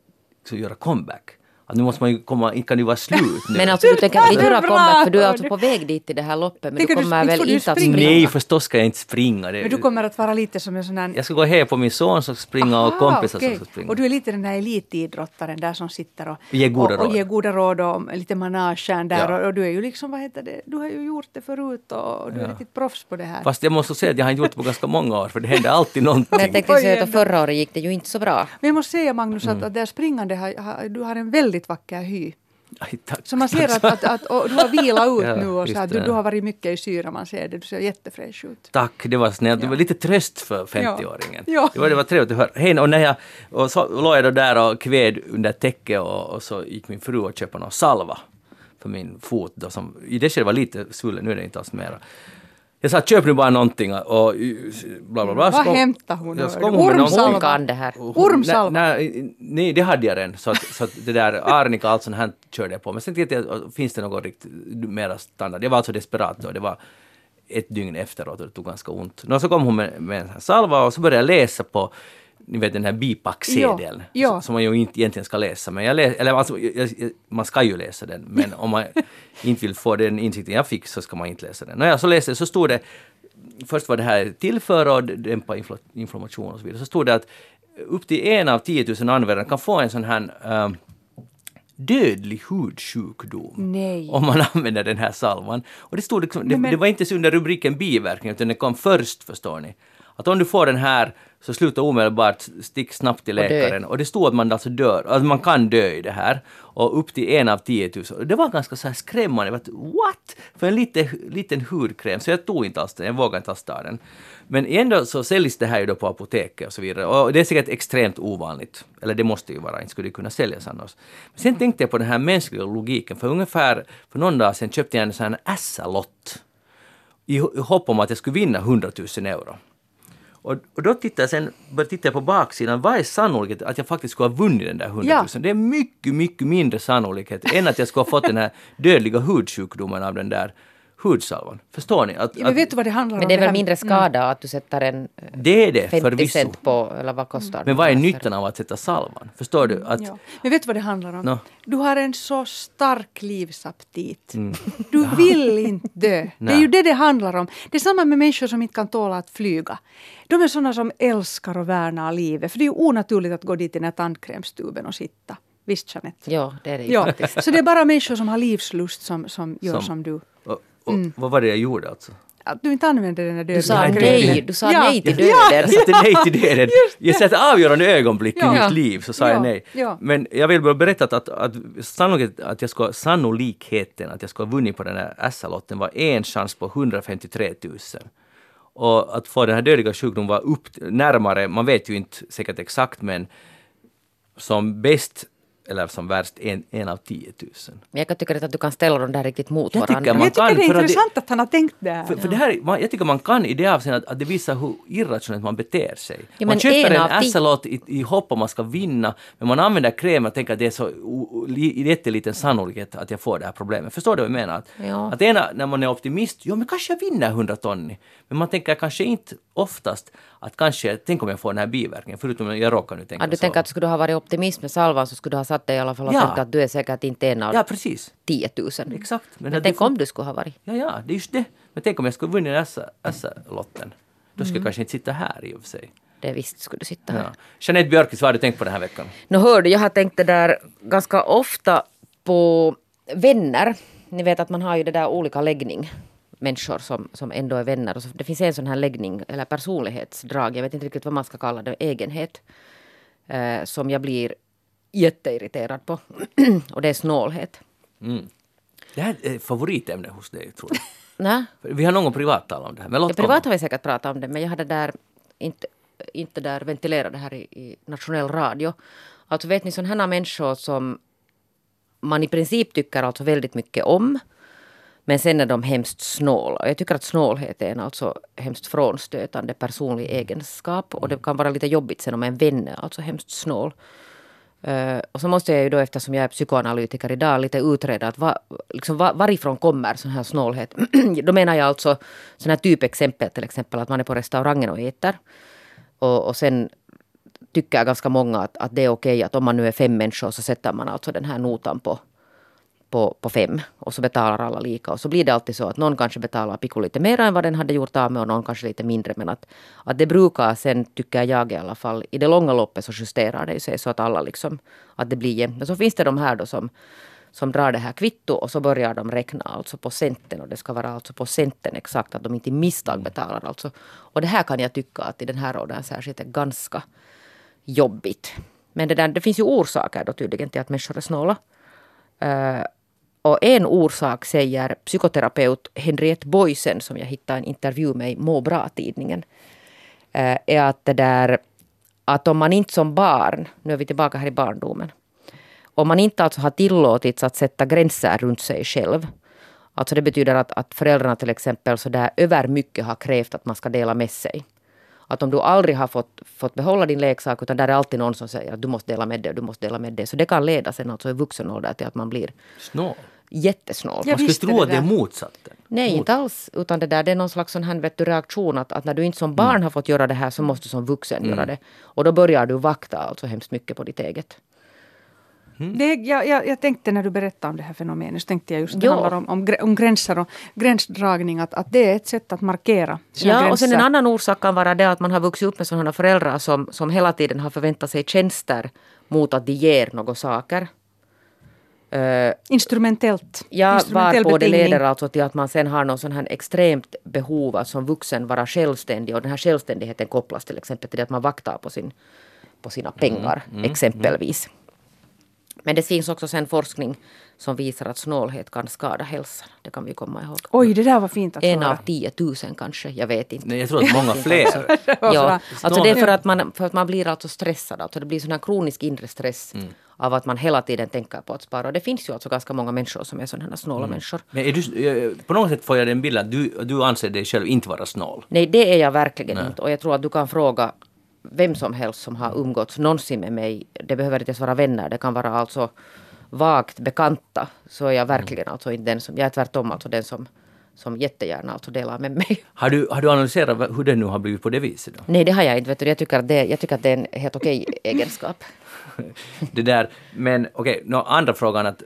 så göra comeback. Att nu måste man ju komma, inte kan det vara slut nu. Men alltså du tänker inte Det är göra comeback för du är alltså på väg dit till det här loppet men Tänker du du- kommer väl du inte att springa? Nej, förstås ska jag inte springa. Det, Men du kommer att vara lite som en sån här... Jag ska gå hem på min son som springa och Aha, kompisar okej. som springa. Och du är lite den där elitidrottaren där som sitter och Ger goda och, och råd. ger goda råd och lite managern där. Ja. Och, och du är ju liksom, vad heter det, du har ju gjort det förut och du är Ja. riktigt proffs på det här. Fast jag måste säga att jag har gjort det på ganska många år, för det händer alltid någonting. Men jag tänkte säga att förra året gick det ju inte så bra. Men jag måste säga Magnus Mm. att, att där springande du har en väldigt vacker hy. Aj, tack. Så man ser att, att, att du har vilat ut Ja, nu och så här, du, du har varit mycket i syra, man ser det. Du ser jättefräsch ut. Tack, det var snällt. Det Ja. var lite tröst för 50-åringen. Ja. Det, var, det var trevligt att höra. Hej, och när jag och så låg jag då där och kved under täcket och, och så gick min fru och köpte någon salva för min fot. Då, som, I det skedet var lite svullen, nu är det inte alls mera. Jag sa köp nu bara någonting och bla bla bla. Vad hämtar hon? Ja, kom hon Ormsalva. kan det här. Ormsalva. Nej, nej, det hade jag redan. Så att, så att det där arnika och allt sånt här körde jag på. Men sen tänkte jag, finns det något riktigt mera standard? Jag var alltså desperat då. Det var ett dygn efteråt och det tog ganska ont. Nå, så kom hon med, med en salva och så började jag läsa på ni vet den här bipacksedeln Ja, ja. som man ju inte egentligen ska läsa. Men jag läs, eller alltså, jag, jag, man ska ju läsa den, men om man inte vill få den insikten jag fick så ska man inte läsa den. Nåja, så läste så stod det först var det här tillföra och dämpa infla- inflammation och så vidare. Så stod det att upp till en av 10 000 användare kan få en sån här um, dödlig hudsjukdom Nej. om man använder den här salvan. Och det, stod liksom, det, Nej, men- det var inte så under rubriken biverkning utan det kom först förstår ni. Att om du får den här så sluta omedelbart, stick snabbt till Och läkaren. Och det stod att man alltså dör, att man kan dö i det här. Och upp till en av 10 000. Och Det var ganska så här skrämmande. Bara, What? För en liten, liten hudkräm. Så jag tog inte alls den, jag vågade inte alls ta den. Men ändå så säljs det här ju då på apoteket och så vidare. Och det är säkert extremt ovanligt. Eller det måste ju vara, inte skulle det kunna säljas annars. Men sen tänkte jag på den här mänskliga logiken. För ungefär för någon dag sedan köpte jag en sån här Assa-lott. I hopp om att jag skulle vinna 100 000 euro. Och, och då tittar jag sen, började titta på baksidan, vad är sannolikheten att jag faktiskt skulle ha vunnit den där 100 000? Ja. Det är mycket, mycket mindre sannolikhet än att jag skulle ha fått den här dödliga hudsjukdomen av den där hudsalvan. Förstår ni? Att, Ja, men vet du vad det handlar Men om? det är väl mindre skada att du sätter en eh, det är det 50 förvisso. cent på, eller vad kostar Men vad är nyttan av att sätta salvan? Förstår du? Att, Ja. Men vet du vad det handlar om? Nå. Du har en så stark livsaptit. Du vill inte dö. Det är Mm. Ju det det handlar om. Det är samma med människor som inte kan tåla att flyga. De är sådana som älskar och värnar livet. För det är ju onaturligt att gå dit i den här tandkrämstuben och sitta. Visst Jeanette? Ja, det är det ju Ja, faktiskt. så det är bara människor som har livslust som, som gör Som- som, du. och, och, Mm. Vad var det jag gjorde alltså? att du inte använder den här döden. Du sa Nej, du sa Ja. nej till Ja. döden. Jag satte nej till döden. Jag satte avgörande ögonblick Ja. i mitt liv, så sa Ja. jag nej. Ja. Men jag vill bara berätta att, att, att, att jag ska, sannolikheten att jag skulle ha vunnit på den här SA-lotten var en chans på 153 000. Och att få den här dödliga sjukdomen var upp närmare, man vet ju inte säkert exakt, men som bäst eller som värst en, en av 10 000. Men jag kan tycka att du kan ställa dem där riktigt mot Jag tycker varandra. man jag tycker kan, det är det- intressant att han har tänkt där. För, för det här, man, jag tycker man kan i det avseendet att, att det visar hur irrationellt man beter sig. Ja, man köper en en SL-lott i, i hopp om man ska vinna, men man använder kräm och tänker att det är så li- jätteliten sannolikhet att jag får det här problemet. Förstår du vad jag menar? Att, Ja. att ena, när man är optimist, jo men kanske jag vinner 100 ton. Men man tänker kanske inte oftast att kanske, tänk om jag får den här biverkningen, förutom att jag råkar nu tänka Ja, du så. tänker att skulle du ha varit optimist med salvan så skulle du ha satt dig i alla fall och Ja. tänkt att du är säkert inte en av Ja, precis. 10 000. Exakt. Men, att tänk om du skulle ha varit. Ja, ja, det är just det. Men tänk om jag skulle vinna SA-lotten. Då Mm. skulle jag kanske inte sitta här i och för sig. Det visst skulle du sitta här. Ja. Jeanette Björkis, vad har du tänkt på den här veckan? Nå hör du, jag har tänkt det där ganska ofta på vänner. Ni vet att man har ju det där olika läggning. Människor som, som ändå är vänner. Och så, det finns en sån här läggning, eller personlighetsdrag, jag vet inte riktigt vad man ska kalla det, egenhet. Eh, som jag blir jätteirriterad på. och det är snålhet. Det här är favoritämne hos dig, tror jag. Vi har någon gång privat talat om det här. Men Ja, privat har vi säkert pratat om det, men jag hade där inte, inte där ventilerat det här i, i nationell radio. Alltså vet ni sådana här människor som man i princip tycker alltså väldigt mycket om. Men sen är de hemskt snåla. Jag tycker att snålhet är en alltså hemskt frånstötande personlig egenskap. Och det kan vara lite jobbigt sen om en vän är alltså hemskt snål. Uh, och så måste jag ju då eftersom jag är psykoanalytiker idag lite utreda att va, liksom, va, varifrån kommer sån här snålhet. då menar jag alltså sån här typexempel till exempel att man är på restaurangen och äter. Och, och sen tycker ganska många att, att det är okej att om man nu är fem människor så sätter man alltså den här notan på, på, på fem och så betalar alla lika. Och så blir det alltid så att någon kanske betalar Pico lite mer än vad den hade gjort av med och någon kanske lite mindre. Men att, att det brukar sen, tycker jag i alla fall, i det långa loppet så justerar det sig så att alla liksom, att det blir jämnt. Men så finns det de här då som, som drar det här kvitto och så börjar de räkna alltså på centen och det ska vara alltså på centen exakt att de inte i misstag betalar alltså. Och det här kan jag tycka att i den här åldern särskilt är ganska jobbigt. Men det, där, det finns ju orsaker då tydligen till att människor är snåla. Uh, och en orsak säger psykoterapeut Henriette Boysen som jag hittade en intervju med i Må bra-tidningen. Eh, är att det där att om man inte som barn, nu är vi tillbaka här i barndomen. Om man inte alltså har tillåtits att sätta gränser runt sig själv. Alltså det betyder att, att föräldrarna till exempel så där över mycket har krävt att man ska dela med sig. Att om du aldrig har fått, fått behålla din leksak utan där är alltid någon som säger att du måste dela med dig du måste dela med dig. Så det kan leda sen alltså i vuxen ålder till att man blir Snål jättesnål. Ja, Man skulle tro det att det är där. motsatsen. Nej, Mot- inte alls. Utan det där det är någon slags sån här vet du, reaktion att, att när du inte som barn har fått göra det här så måste du som vuxen göra det. Och då börjar du vakta alltså hemskt mycket på ditt eget. Det, jag, jag, jag tänkte när du berättade om det här fenomenet så tänkte jag just det Ja. handlar om, om, om gränser och gränsdragning. Att, att det är ett sätt att markera sina Ja, gränser. och sen en annan orsak kan vara det att man har vuxit upp med sådana föräldrar som, som hela tiden har förväntat sig tjänster mot att de ger några saker. Eh, Instrumentellt. Ja, Instrumentell varpå det leder alltså till att man sen har någon sån här extremt behov att som vuxen vara självständig. Och den här självständigheten kopplas till exempel till det att man vaktar på, sin, på sina pengar exempelvis. Men det finns också sen forskning som visar att snålhet kan skada hälsan. Det kan vi komma ihåg. Oj, det där var fint att En höra. av 10 000 kanske, jag vet inte. Nej, jag tror att många fler. Ja, alltså det är för att man, för att man blir alltså stressad. Alltså det blir sån här kronisk inre stress Mm. av att man hela tiden tänker på att spara. Och det finns ju alltså ganska många människor som är sådana här snåla människor. Men är du, eh, på något sätt får jag den bilden att du, du anser dig själv inte vara snål. Nej, det är jag verkligen inte. Och jag tror att du kan fråga vem som helst som har umgåtts någonsin med mig. Det behöver inte ens vara vänner. Det kan vara alltså vagt bekanta. Så är jag verkligen alltså inte den som... Jag är tvärtom alltså den som, som jättegärna alltså delar med mig. Har du, har du analyserat hur det nu har blivit på det viset? Då? Nej, det har jag inte. Vet du. Jag, tycker att det, jag tycker att det är en helt okej egenskap. Det där, men okej, nå, andra frågan att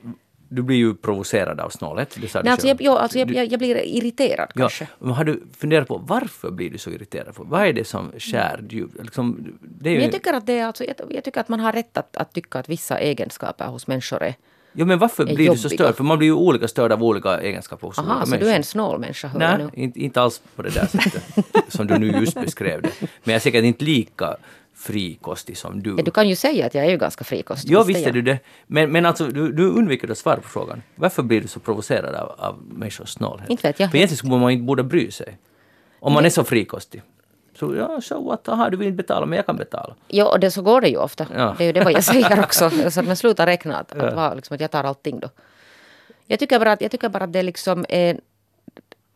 du blir ju provocerad av snålhet. Det sa du Nej, alltså jag, jo, alltså jag, Du- jag, jag blir irriterad Ja, kanske. men har du funderat på varför blir du så irriterad? På? Vad är det som skär? Liksom, det är ju, jag tycker att, det är alltså, jag, jag tycker att man har rätt att, att tycka att vissa egenskaper hos människor är, Jo, men varför blir du så jobbiga. störd? För man blir ju olika störd av olika egenskaper hos Aha, olika så människor. du är en snål människa jag Nej, nu. inte, inte alls på det där sättet som du nu just beskrev det. Men jag är säkert inte lika frikostig som du. Ja, du kan ju säga att jag är ju ganska frikostig. Ja, visst är du det. Men, men alltså, du, du undviker att svara på frågan. Varför blir du så provocerad av, av människors snålhet? Inte vet jag. För egentligen skulle man inte borde bry sig. Om man är så frikostig. Så ja, so what, aha, du vill inte betala, men jag kan betala. Ja, och det, så går det ju ofta. Ja. Det är ju det vad jag säger också. Så att man slutar räkna att, att, vara, liksom, att jag tar allting då. Jag tycker bara att, jag tycker bara att det liksom är...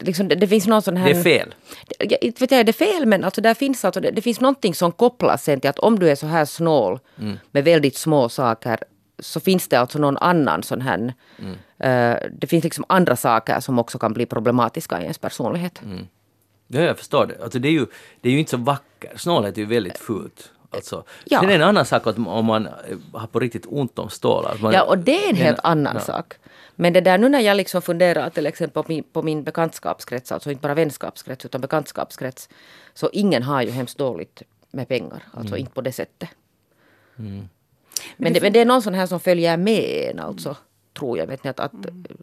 Liksom, det, det finns någon sån här... Det är fel. Jag, inte vet jag, det är fel men alltså där finns alltså, det, det finns någonting som kopplas sen till att om du är så här snål Mm. med väldigt små saker så finns det alltså någon annan sån här... Mm. eh, det finns liksom andra saker som också kan bli problematiska i ens personlighet. Mm. Ja, jag förstår det. Alltså, det, är ju, det är ju inte så vackert. Snålhet är ju väldigt fult. Alltså, Ja. Sen är det en annan sak att om man eh, har på riktigt ont om stålar. Man, Ja, och det är en helt annan ja. sak. Men det där nu när jag liksom funderar till exempel på min, på min bekantskapskrets, alltså inte bara vänskapskrets utan bekantskapskrets, så ingen har ju hemskt dåligt med pengar, alltså Mm. inte på det sättet. Men, det, men det är någon sån här som följer med en alltså. Tror jag. Vet ni, att, att,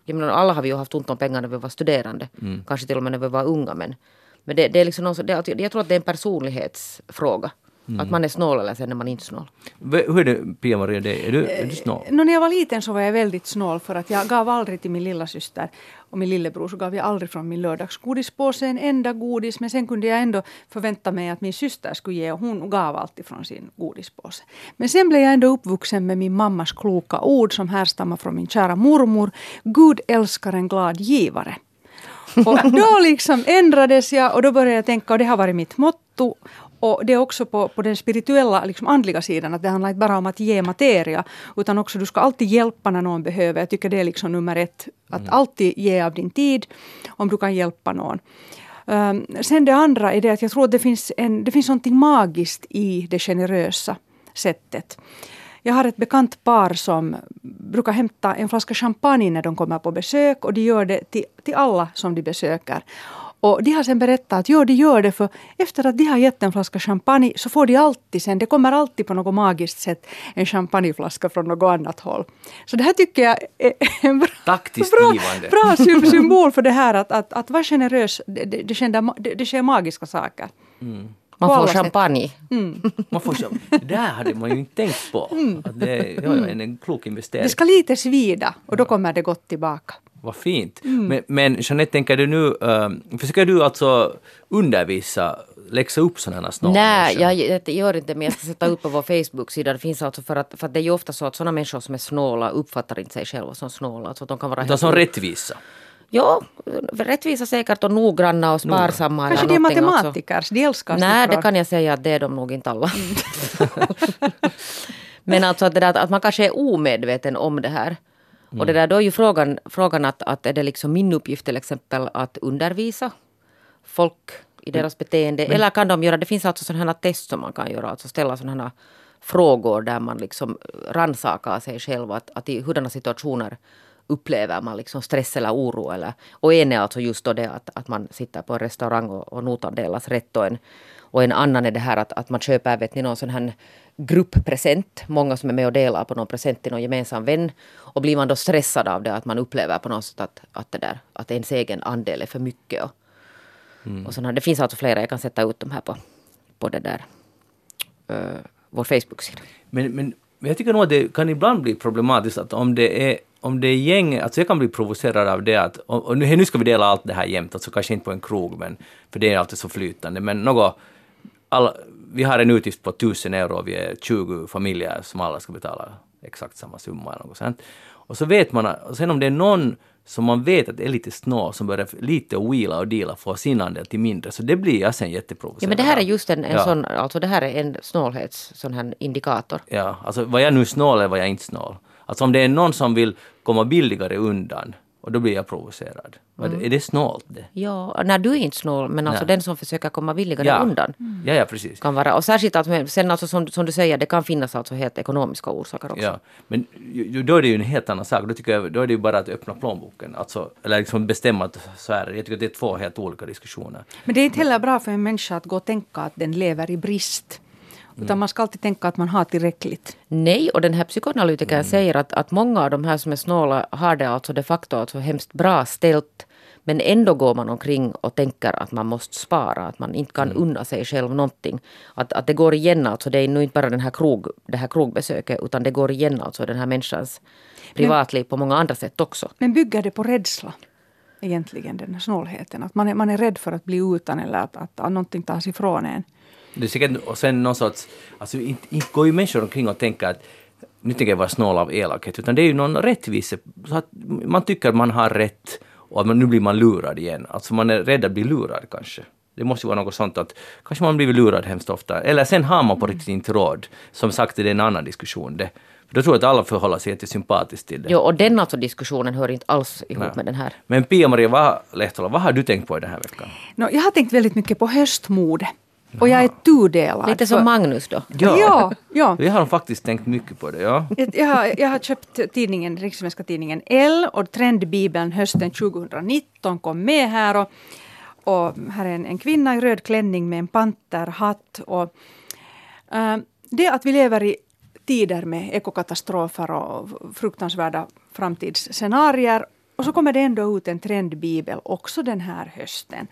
menar, alla har vi ju haft ont om pengar när vi var studerande. Mm. Kanske till och med när vi var unga. Men, men det, det är liksom någon, det, jag tror att det är en personlighetsfråga. Mm. Att man är snål eller sen är man inte snål. Hur är det, Pia-Maria, är du, är du snål? Nå, när jag var liten så var jag väldigt snål för att jag gav aldrig till min lilla syster och min lillebror så gav jag aldrig från min lördagsgodispåse en enda godis men sen kunde jag ändå förvänta mig att min syster skulle ge och hon gav alltid från sin godispåse. Men sen blev jag ändå uppvuxen med min mammas kloka ord som härstammar från min kära mormor. Gud älskar en glad givare. Och då liksom ändrades jag och då började jag tänka, och det har varit mitt motto, och det är också på, på den spirituella, liksom andliga sidan, att det handlar inte bara om att ge materia, utan också du ska alltid hjälpa när någon behöver. Jag tycker det är liksom nummer ett, att alltid ge av din tid om du kan hjälpa någon. Um, sen det andra är det att jag tror att det finns, en, det finns någonting magiskt i det generösa sättet. Jag har ett bekant par som brukar hämta en flaska champagne när de kommer på besök och de gör det till, till alla som de besöker. Och de har sen berättat att jo, de gör det för efter att de har gett en flaska champagne så får de alltid sen, det kommer alltid på något magiskt sätt en champagneflaska från något annat håll. Så det här tycker jag är en bra, Taktiskt bra, givande. bra sy- symbol för det här att, att, att vara generös, det, det, det, sker, det, det sker magiska saker. Man På får alla sätt. champagne. Man får, det där hade man ju inte tänkt på. Att det är ja, ja, en, en klok investering. Det ska lite svida och då kommer det gott tillbaka. Vad fint. Men, men Jeanette, tänker du nu, uh, försöker du alltså undervisa, läxa upp sådana här snåla Nej, jag, jag gör inte det, men jag ska sätta upp på vår Facebook-sida. Det finns alltså för att, för att det är ju ofta så att sådana människor som är snåla uppfattar inte sig själva som snåla. Alltså att de kan vara Utan som rättvisa. Ja, rättvisa säkert och noggranna och sparsamma. Kanske de är matematiker, de älskar Nej, det kan jag säga att det är de nog inte alla. Men alltså att, det där, att man kanske är omedveten om det här. Och det där, då är ju frågan, frågan att, att är det liksom min uppgift till exempel att undervisa folk i deras beteende. Eller kan de göra, det finns alltså sådana test som man kan göra, alltså ställa sådana frågor där man liksom rannsakar sig själv. Att, att i hurdana situationer upplever man liksom stress eller oro. Eller, och en är alltså just då det att, att man sitter på en restaurang och, och notan delas rätt. Och en, och en annan är det här att, att man köper vet ni, någon sån här grupppresent. Många som är med och delar på någon present till någon gemensam vän. Och blir man då stressad av det att man upplever på något sätt att, att, det där, att ens egen andel är för mycket. Och, och såna, det finns alltså flera, jag kan sätta ut dem här på, på det där, uh, vår Facebook-sida. Men, men, jag tycker nog att det kan ibland bli problematiskt att om det är om det är gäng, alltså jag kan bli provocerad av det att, och nu, nu ska vi dela allt det här jämt, alltså kanske inte på en krog, men, för det är alltid så flytande, men något, alla, vi har en utgift på 1000 euro vi är 20 familjer som alla ska betala exakt samma summa eller något sånt. Och så vet man, och sen om det är någon som man vet att är lite snål, som börjar lite wheela och deala få sin andel till mindre, så det blir jag sen jätteprovocerad Ja, men det här är just en, en Ja. sån, alltså det här är en snålhets sån här indikator. Ja, alltså var jag nu snål eller var jag inte snål? Alltså om det är någon som vill komma billigare undan, och då blir jag provocerad. Mm. Är det snålt det? Ja, när du är inte snål, men alltså Nej. den som försöker komma billigare Ja. undan. Ja, ja, precis. Kan vara, och särskilt att sen alltså som, som du säger, det kan finnas alltså helt ekonomiska orsaker också. Ja, men då är det ju en helt annan sak. Då, tycker jag, då är det ju bara att öppna plånboken. Alltså, eller liksom bestämma att så här, jag tycker att det är två helt olika diskussioner. Men det är inte heller bra för en människa att gå och tänka att den lever i brist. Utan man ska alltid tänka att man har tillräckligt. Nej, och den här psykoanalytikern säger att, att många av de här som är snåla har det alltså de facto alltså hemskt bra ställt. Men ändå går man omkring och tänker att man måste spara, att man inte kan unna sig själv någonting. Att, att det går igen alltså, det är nu inte bara den här krog, det här krogbesöket utan det går igen alltså den här människans privatliv på många andra sätt också. Men bygger det på rädsla? Egentligen den här snålheten. Att man är, man är rädd för att bli utan eller att, att, att någonting tas ifrån en. Det är säkert, och sen någon sorts, alltså inte, inte går ju människor omkring och tänker att nu tänker jag vara snål av elakhet, utan det är ju någon rättvisa, så att man tycker att man har rätt och att man, nu blir man lurad igen. Alltså man är rädd att bli lurad kanske. Det måste ju vara något sånt att kanske man blir lurad hemskt ofta. Eller sen har man på riktigt inte råd. Som sagt, det är en annan diskussion. Det, för då tror jag att alla förhåller sig jättesympatiskt till det. Jo, och den alltså diskussionen hör inte alls ihop Nej. med den här. Men Pia-Maria Lehtola, vad har du tänkt på i den här veckan? No, jag har tänkt väldigt mycket på höstmode. Och jag är tudelad. Lite som Magnus då. Ja, ja. Vi har faktiskt tänkt mycket på det, ja. Jag, jag, har, jag har köpt tidningen, Rikssvenska tidningen L och Trendbibeln hösten 2019 kom med här. Och, och här är en, en kvinna i röd klänning med en panterhatt. Och, eh, det att vi lever i tider med ekokatastrofer och fruktansvärda framtidsscenarier. Och så kommer det ändå ut en trendbibel också den här hösten.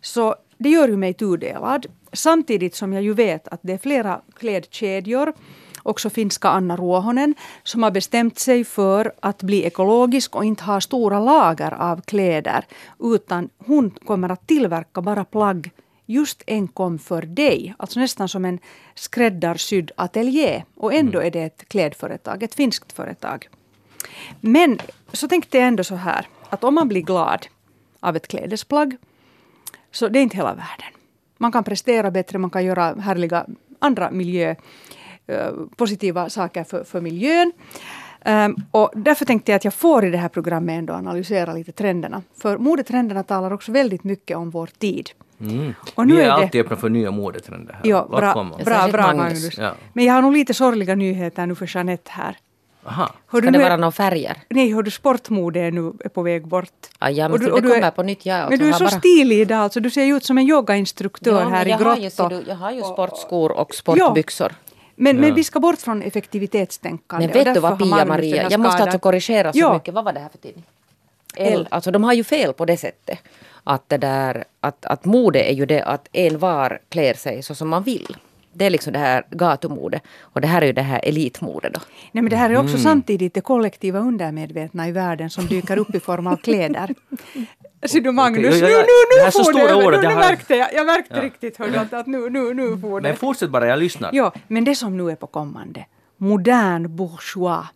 Så det gör ju mig tudelad. Samtidigt som jag ju vet att det är flera klädkedjor, också finska Anna Ruohonen, som har bestämt sig för att bli ekologisk och inte ha stora lager av kläder. Utan hon kommer att tillverka bara plagg just enkom för dig. Alltså nästan som en skräddarsydd ateljé. Och ändå är det ett klädföretag, ett finskt företag. Men så tänkte jag ändå så här, att om man blir glad av ett klädesplagg så det är inte hela världen. Man kan prestera bättre, man kan göra härliga andra miljö, eh, positiva saker för, för miljön. Ehm, och därför tänkte jag att jag får i det här programmet ändå analysera lite trenderna. För modetrenderna talar också väldigt mycket om vår tid. Mm. Och nu Vi är, är det- alltid öppna för nya modetrender här. Ja, bra, bra, bra. Magnus. Ja. Men jag har nog lite sorgliga nyheter nu för Jeanette här. Aha. Hör Ska det vara några färger? Nej, hör du, sportmode är nu är på väg bort. Ah, ja, men Och du- det du är- kommer på nytt. Jag Men du är så bara... stilig idag, alltså. du ser ju ut som en yogainstruktör Ja, här i ju, du, jag har ju sportskor och sportbyxor. Men, Ja. men vi ska bort från effektivitetstänkande. Men vet du vad Pia-Maria, jag måste alltså korrigera så Ja. mycket. Vad var det här för tidning? L. Alltså de har ju fel på det sättet. Att, det där, att, att mode är ju det att en var klär sig så som man vill. Det är liksom det här gatumode. Och det här är ju det här elitmode då. Nej, men det här är Mm. också samtidigt det kollektiva undermedvetna i världen som dyker upp i form av kläder. Ser du Magnus, Okej, ja, nu, ja, nu, det nu är så får det, ord nu, jag nu märkte jag, jag märkte Ja. riktigt hörde att, att nu, nu, nu får det. Men fortsätt bara, jag lyssnar. Ja, men det som nu är på kommande, modern bourgeois.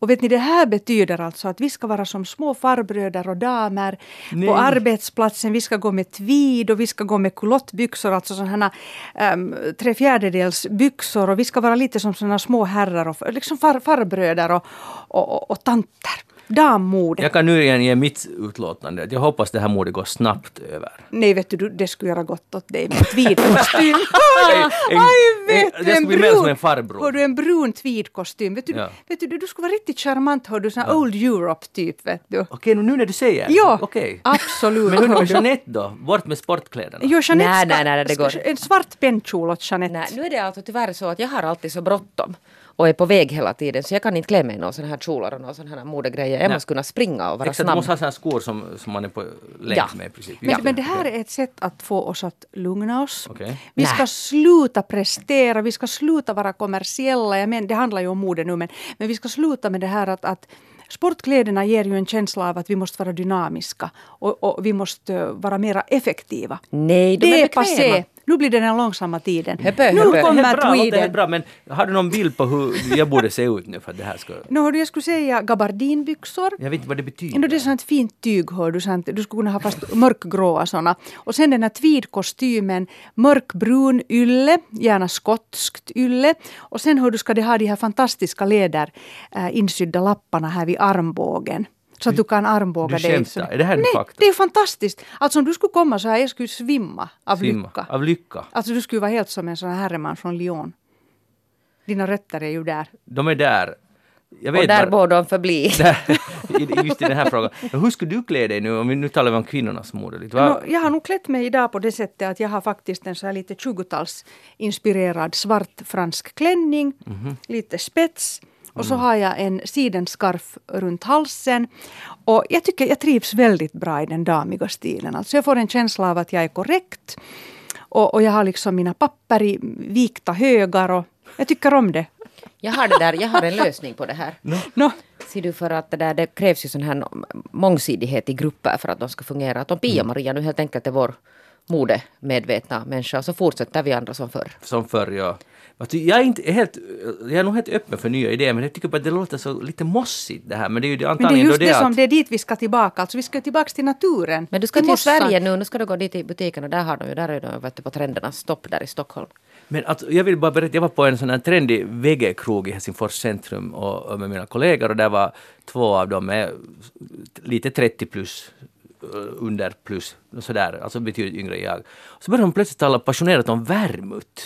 Och vet ni, det här betyder alltså att vi ska vara som små farbröder och damer Nej. på arbetsplatsen. Vi ska gå med tweed och vi ska gå med kulottbyxor, alltså sådana um, tre fjärdedels byxor. Och vi ska vara lite som sådana små herrar och liksom far, farbröder och, och, och, och tanter. Dammode. Jag kan nu igen ge mitt utlåtande. Jag hoppas det här modet går snabbt över. Nej, vet du, det skulle göra gott åt dig med en tweedkostym. En- Aj, vet du, jag en skulle bli mer som brun- en farbror. Har du en brun tweedkostym? Vet du, Ja. vet du, du skulle vara riktigt charmant, hör du, sån här Old Europe-typ, vet du. Okej, nu när du säger Ja, Okej. absolut. Men hur är det hör med du. Jeanette då? Bort med sportkläderna. Jo, Jeanette Nej, ska, nej, nej, det går. En svart pennkjol åt Jeanette. Nej, nu är det alltså tyvärr så att jag har alltid så bråttom och är på väg hela tiden så jag kan inte klä mig i några sådana här kjolar och några sådana här modegrejer. Jag Nej. måste kunna springa och vara Exakt, du snabb. måste ha sådana skor som, som man är på länk Ja. med i princip. Men, Ja. men det här är ett sätt att få oss att lugna oss. Okej. Vi ska sluta prestera, vi ska sluta vara kommersiella. Jag men, det handlar ju om mode nu, men, men vi ska sluta med det här att, att Sportkläderna ger ju en känsla av att vi måste vara dynamiska och, och vi måste vara mera effektiva. Nej, de det är är passé. Nu blir det den långsamma tiden. Höpö, nu höpö. Det är kommer bra, tweeden. bra, men har du någon bild på hur jag borde se ut nu för att det här ska... Nu hördu, jag skulle säga gabardinbyxor. Jag vet inte vad det betyder. Ändå det är sånt fint tyg, hör du. Sant? Du skulle kunna ha fast mörkgråa såna. Och sen den här tweedkostymen, mörkbrun ylle, gärna skotskt ylle. Och sen hör du, ska det ha de här fantastiska läder äh, insydda lapparna här vid armbågen. Så att du kan armbåga Du dig. skämtar. Så- Är det här Nej, fakta? det är fantastiskt. Alltså om du skulle komma så här, jag skulle svimma av Simma. lycka. Av lycka. Alltså du skulle vara helt som en sån här herreman från Lyon. Dina rötter är ju där. De är där. Jag Och vet där bara, borde de förbli. Just i den här frågan. Men hur skulle du klä dig nu, om vi nu talar om kvinnornas mode? lite. Nå, jag har nog klätt mig idag på det sättet att jag har faktiskt en så här lite 20-tals inspirerad svart fransk klänning, Mhm. lite spets och så har jag en sidenskarf runt halsen. Och jag tycker jag trivs väldigt bra i den damiga stilen. Alltså jag får en känsla av att jag är korrekt. Och, och jag har liksom mina papper i vikta högar och jag tycker om det. Jag har, det där, jag har en lösning på det här. Nå, Ser du för att det, där, det krävs ju sån här mångsidighet i grupper för att de ska fungera. Att om Pia-Maria nu helt enkelt är vår modemedvetna människa så fortsätter vi andra som förr. Som förr, ja. Du, Jag är, inte helt, jag är nog helt öppen för nya idéer, men jag tycker bara att det låter så lite mossigt det här. Men det är ju men det är antagligen just det det som att... det är dit vi ska tillbaka. Alltså vi ska tillbaka till naturen. Men du ska till mossan. Sverige nu, nu ska du gå dit i butiken och där har de ju, där är de vet du, på trendernas topp där i Stockholm. Men att, jag vill bara berätta, jag var på en sån här trendig vegekrog i Helsingfors centrum och, och med mina kollegor och där var två av dem är lite 30 plus, under plus, sådär, alltså betydligt yngre jag. Så började de plötsligt tala passionerat om vermouth.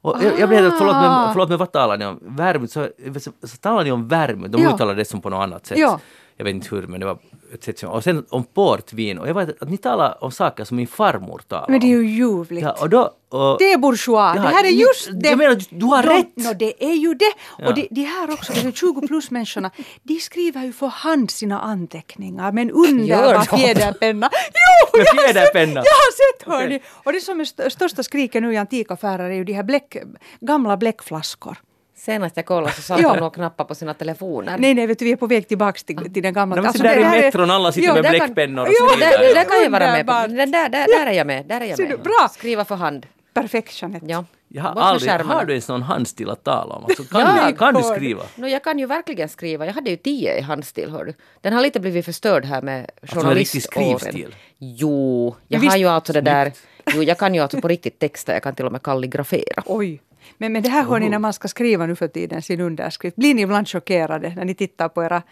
Och jag, jag blev helt, förlåt Ah. men, förlåt men vad talar ni om? Vermouth, så, så, så talar ni om vermouth, de Ja. uttalar det som på något annat sätt. Ja. Jag vet inte hur, men det var ett sätt som, Och sen om portvin, och jag vet att ni talar om saker som min farmor talar Men det är om. ju ljuvligt. Ja, och då, och, Det är bourgeois. Ja, det här är ju- just det. jag menar, du har de, rätt. No, det är ju det. Ja. Och de, de här också, de 20 plus människorna, de skriver ju för hand sina anteckningar med en underbar de? fjäderpenna. Jo, jag har sett-? Jag har sett hörni. Okej. Och det som är st- största skriken nu i antikaffärer är ju de här bläck, gamla bläckflaskor. Senast jag kollade så satt Ja. de och knappade på sina telefoner. Nej, nej, vet du, vi är på väg tillbaka till, till den gamla. Nej, men så där i metron, alla sitter Jo, med bläckpennor och Jo, skriver. Där, där kan jag vara med på. Där, där, där, där är jag med. Där är jag med. du? Bra. Skriva för hand. Perfektionet. Ja. Jag har aldrig, har du ens någon handstil att tala om? Alltså, kan, Ja. du, kan du skriva? No, jag kan ju verkligen skriva. Jag hade ju tio i handstil, hör du. Den har lite blivit förstörd här med Alltså, journaliståren. skrivstil? Jo, jag har ju alltså det där... Jo, jag kan ju alltså på riktigt texta. Jag kan till och med kalligrafera. Oj. Men, men det här hör ni när man ska skriva nu för tiden sin underskrift. Blir ni ibland chockerade när ni tittar på era...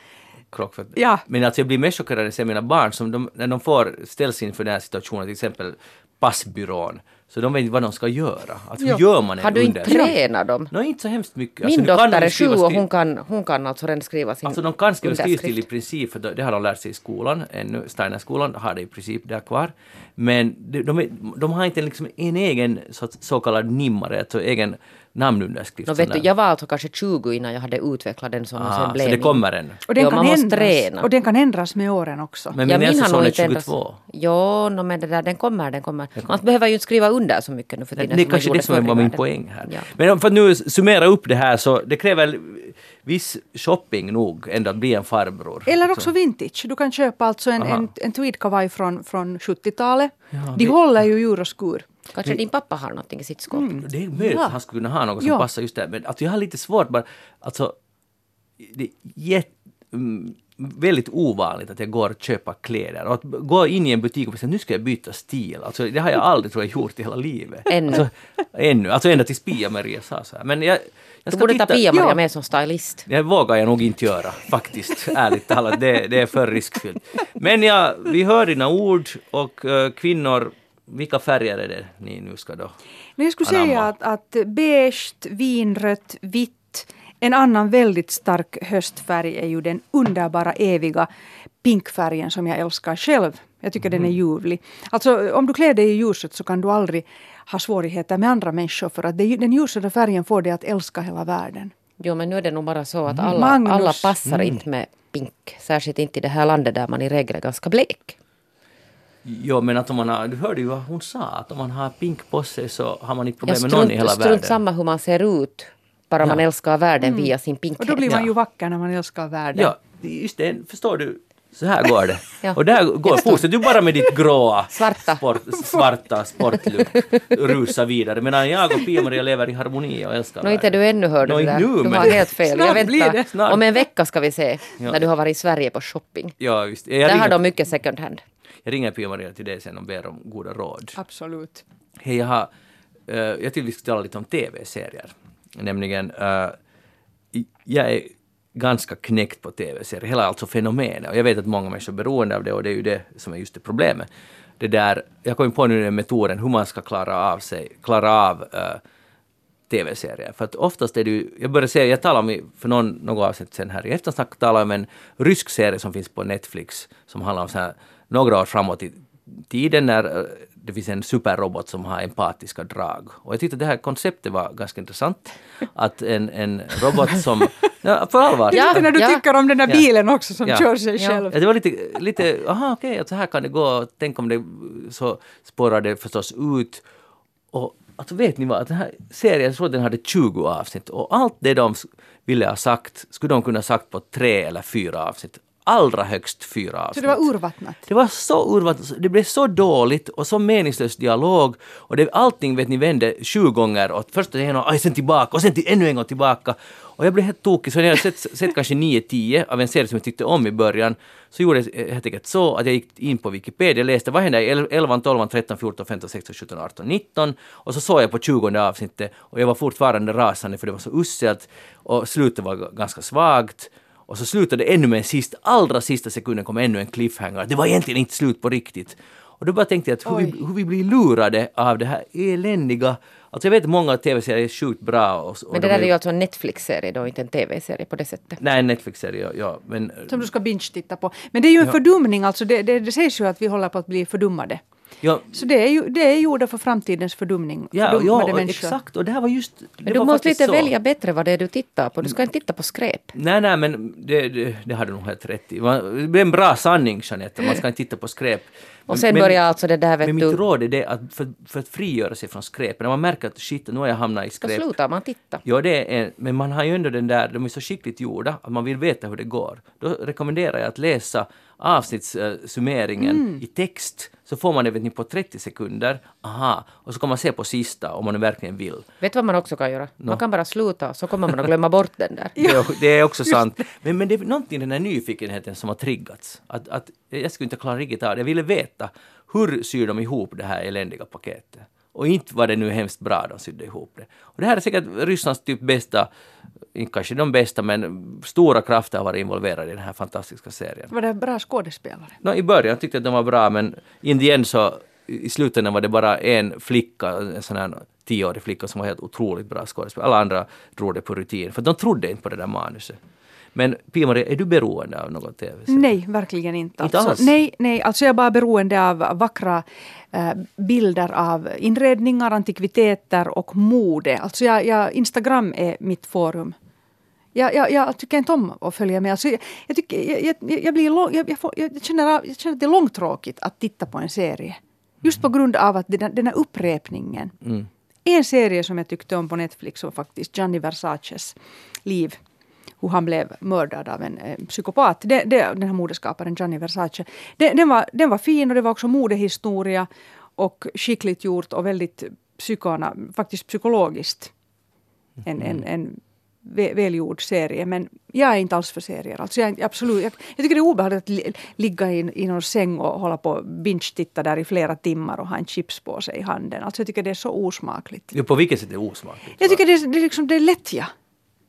Krockfötter. Ja. Men alltså jag blir mest chockerad när jag ser mina barn som de, när de får ställs inför den här situationen, till exempel passbyrån, så de vet inte vad de ska göra. Alltså, hur gör man en Har du inte tränat dem? Nå, inte så hemskt mycket. Min kan dotter de är sju och hon kan, hon kan alltså redan skriva sin Alltså de kan skriva skrivstil i princip, för det har de lärt sig i skolan, ännu Steinerskolan har det i princip där kvar. Men de, de, de har inte liksom en egen så, så kallad nimmare, alltså egen namnunderskrift. Nå, sån vet du, jag var alltså kanske 20 innan jag hade utvecklat den som Aha, sen blev så det kommer ännu. Och den, Jo, kan man måste ändras, träna. och den kan ändras med åren också. Men Ja, min äldsta har son är inte ändrats. 22. Jo, no, men det där, den kommer, den kommer. Man behöver ju inte skriva under så mycket nu för tiden. Det är som man kanske det som var min poäng här. Ja. Men för att nu summera upp det här så det kräver viss shopping nog ändå att bli en farbror. Eller också vintage. Du kan köpa alltså en, Aha. en, en tweedkavaj från, från 70-talet. Ja, De det- håller ju djur och skur. Kanske din pappa har någonting i sitt skåp. Det är möjligt Ja. att han skulle kunna ha något som Ja. passar just där. Men alltså, jag har lite svårt bara, alltså det är jätte, mm, väldigt ovanligt att jag går och köper kläder. Och att gå in i en butik och säga nu ska jag byta stil. Alltså, det har jag aldrig tror jag gjort i hela livet. Ännu. Alltså, ännu. Alltså ända tills Pia-Maria sa så här. Men jag, jag Du ska borde ta titta- Pia-Maria Ja. med som stylist. Det vågar jag nog inte göra faktiskt, ärligt talat. Det, det är för riskfyllt. Men ja, vi hör dina ord och eh, kvinnor, vilka färger är det ni nu ska då? Men jag skulle Anamma. säga att, att beige, vinrött, vitt. En annan väldigt stark höstfärg är ju den underbara eviga pinkfärgen som jag älskar själv. Jag tycker den är ljuvlig. Alltså om du klär dig i ljuset så kan du aldrig ha svårigheter med andra människor för att det, den ljusröda färgen får dig att älska hela världen. Jo, men nu är det nog bara så att alla, Magnus. alla passar inte med pink. Särskilt inte i det här landet där man i regel är ganska blek. Jo, men att om man har, du hörde ju vad hon sa, att om man har pink på sig så har man inte problem Jag med någon i strunt, hela strunt världen. samma hur man ser ut. Bara man älskar världen via sin pinkhet. Och då blir man Ja. ju vacker när man älskar världen. Ja, just det, förstår du? Så här går det. Ja. Och där går, fortsätt du bara med ditt gråa, Svarta. Sport, svarta sportlook, rusa vidare. Medan jag och Pia-Maria lever i harmoni och älskar Nå, inte är världen. du ännu hör du det inte där. nu, Du men- har helt fel. Snart jag blir väntar. det. Snart. Om en vecka ska vi se. Ja. När du har varit i Sverige på shopping. Ja, just Där ringer, har de mycket second hand. Jag ringer Pia-Maria till dig sen och ber om goda råd. Absolut. Hej, jag har... eh, jag tyckte vi skulle tala lite om TV-serier. Nämligen, eh, jag är ganska knäckt på TV-serier, hela alltså fenomenet. Och jag vet att många människor är beroende av det och det är ju det som är just det problemet. Det där, jag kom på nu den metoden hur man ska klara av sig, klara av eh, tv-serier. För att oftast är det ju, jag började säga, jag talade om för någon, något avsnitt sen här i eftersnack, talade om en rysk serie som finns på Netflix som handlar om så här, några år framåt i tiden när eh, det finns en superrobot som har empatiska drag. Och jag tyckte att det här konceptet var ganska intressant. Att en, en robot som... Ja, på allvar. Det är lite när du ja. tycker om den där Ja. bilen också som Ja. kör sig Ja. själv. Ja, det var lite, lite aha okej, att så här kan det gå. Tänk om det så spårar det förstås ut. Och alltså vet ni vad, att den här serien, jag tror den hade 20 avsnitt och allt det de ville ha sagt skulle de kunna ha sagt på tre eller fyra avsnitt. Allra högst fyra Så avsnitt. det var urvattnat. Det var så urvattnat, det blev så dåligt och så meningslös dialog och det, allting vet ni vände sju gånger och först en och aj, sen tillbaka och sen till, ännu en gång tillbaka. Och jag blev helt tokig så när jag sett, sett kanske 9-10 av en serie som jag tyckte om i början så gjorde jag helt enkelt så att jag gick in på Wikipedia och läste vad hände i 11, 12, 13, 14, 15, 16, 17, 18, 19 och så såg jag på 20 avsnittet och jag var fortfarande rasande för det var så uselt och slutet var ganska svagt. Och så slutade det ännu med en sista, allra sista sekunden kom ännu en cliffhanger. Det var egentligen inte slut på riktigt. Och då bara tänkte jag att hur vi, hur vi blir lurade av det här eländiga... Alltså jag vet att många tv-serier är sjukt bra. Och, och Men det de där är ju alltså en Netflix-serie då, inte en TV-serie på det sättet. Nej, en Netflix-serie, ja, ja. Men, Som du ska binge-titta på. Men det är ju en fördumning, alltså det, det, det sägs ju att vi håller på att bli fördummade. Ja, Så det är ju det är gjorda för framtidens fördumning. ja, fördummade ja människor. exakt. Och det här var just... Men du måste lite så. välja bättre vad det är du tittar på. Du ska inte titta på skräp. Nej, nej, men det, det, det hade du nog helt rätt i. Det är en bra sanning, Jeanette. Man ska inte titta på skräp. Och sen börjar alltså det där, vet Men du- mitt råd är det att för, för att frigöra sig från skräp, när man märker att shit, nu har jag hamnat i Då skräp. slutar man titta. Ja, det är en, men man har ju ändå den där, de är så skickligt gjorda att man vill veta hur det går. Då rekommenderar jag att läsa avsnittssummeringen i text, så får man det på 30 sekunder. Aha, och så kan man se på sista om man verkligen vill. Vet du vad man också kan göra? Man kan bara sluta så kommer man att glömma bort den där. Det, är, det är också sant. Men, men det är någonting den här nyfikenheten som har triggats. Att, att jag skulle inte klara riktigt av det. Jag ville veta hur syr de ihop det här eländiga paketet. Och inte var det nu hemskt bra de sydde ihop det. Och det här är säkert Rysslands typ bästa, inte kanske de bästa, men stora krafter har varit involverade i den här fantastiska serien. Var det bra skådespelare? Nå, I början tyckte jag att de var bra, men in the end så i slutändan var det bara en flicka, en sån här tioårig flicka som var helt otroligt bra skådespelare. Alla andra drog det på rutin, för de trodde inte på det där manuset. Men Pia-Maria, är du beroende av någon tv Nej, verkligen inte. Inte Alltså, alls? nej, nej, alltså jag är bara beroende av vackra eh, bilder av inredningar, antikviteter och mode. Alltså jag, jag, Instagram är mitt forum. Jag, jag, jag tycker inte om att följa med. Alltså jag, jag, tycker, jag, jag, blir lång, får, jag, känner, jag känner att det är långtråkigt att titta på en serie. Just på grund av att den, den här upprepningen. Mm. En serie som jag tyckte om på Netflix var faktiskt Gianni Versaces liv. Hur han blev mördad av en eh, psykopat. Det, det, den här modeskaparen Gianni Versace. Den, den, var, den var fin och det var också modehistoria. Och skickligt gjort och väldigt psykona, faktiskt psykologiskt. En, en, en vä- välgjord serie. Men jag är inte alls för serier. Alltså jag, absolut, jag, jag tycker det är obehagligt att li, ligga i, i någon säng och hålla på binge-titta där i flera timmar och ha en chipspåse i handen. Alltså jag tycker det är så osmakligt. Jo, på vilket sätt är det osmakligt? Jag tycker det är, det är, liksom, det är lättja.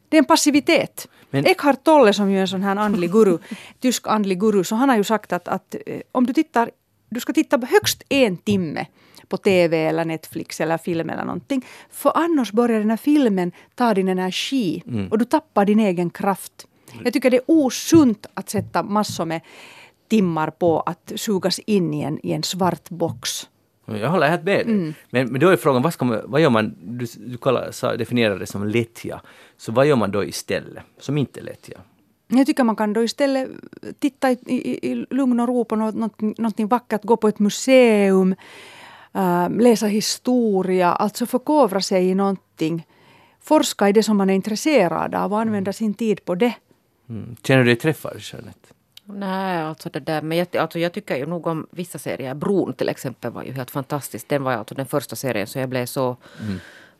Det är en passivitet. Men- Eckhart Tolle som ju är en sån här andlig guru, tysk andlig guru, så han har ju sagt att, att eh, om du tittar, du ska titta på högst en timme på TV eller Netflix eller film eller någonting. För annars börjar den här filmen ta din energi och du tappar din egen kraft. Jag tycker det är osunt att sätta massor med timmar på att sugas in i en, i en svart box. Jag håller helt med. Mm. Men, men då är frågan, vad, ska man, vad gör man? Du, du kallar, sa, definierar det som lättja. Så vad gör man då istället, som inte är lättja? Jag tycker man kan då istället titta i, i, i lugn och ro på något, något, någonting vackert, gå på ett museum, äh, läsa historia, alltså förkovra sig i någonting. Forska i det som man är intresserad av och använda sin tid på det. Mm. Känner du dig träffad, Jeanette? Nej, alltså det där. Men jag, alltså jag tycker ju nog om vissa serier. Bron till exempel var ju helt fantastisk. Den var alltså den första serien så jag blev så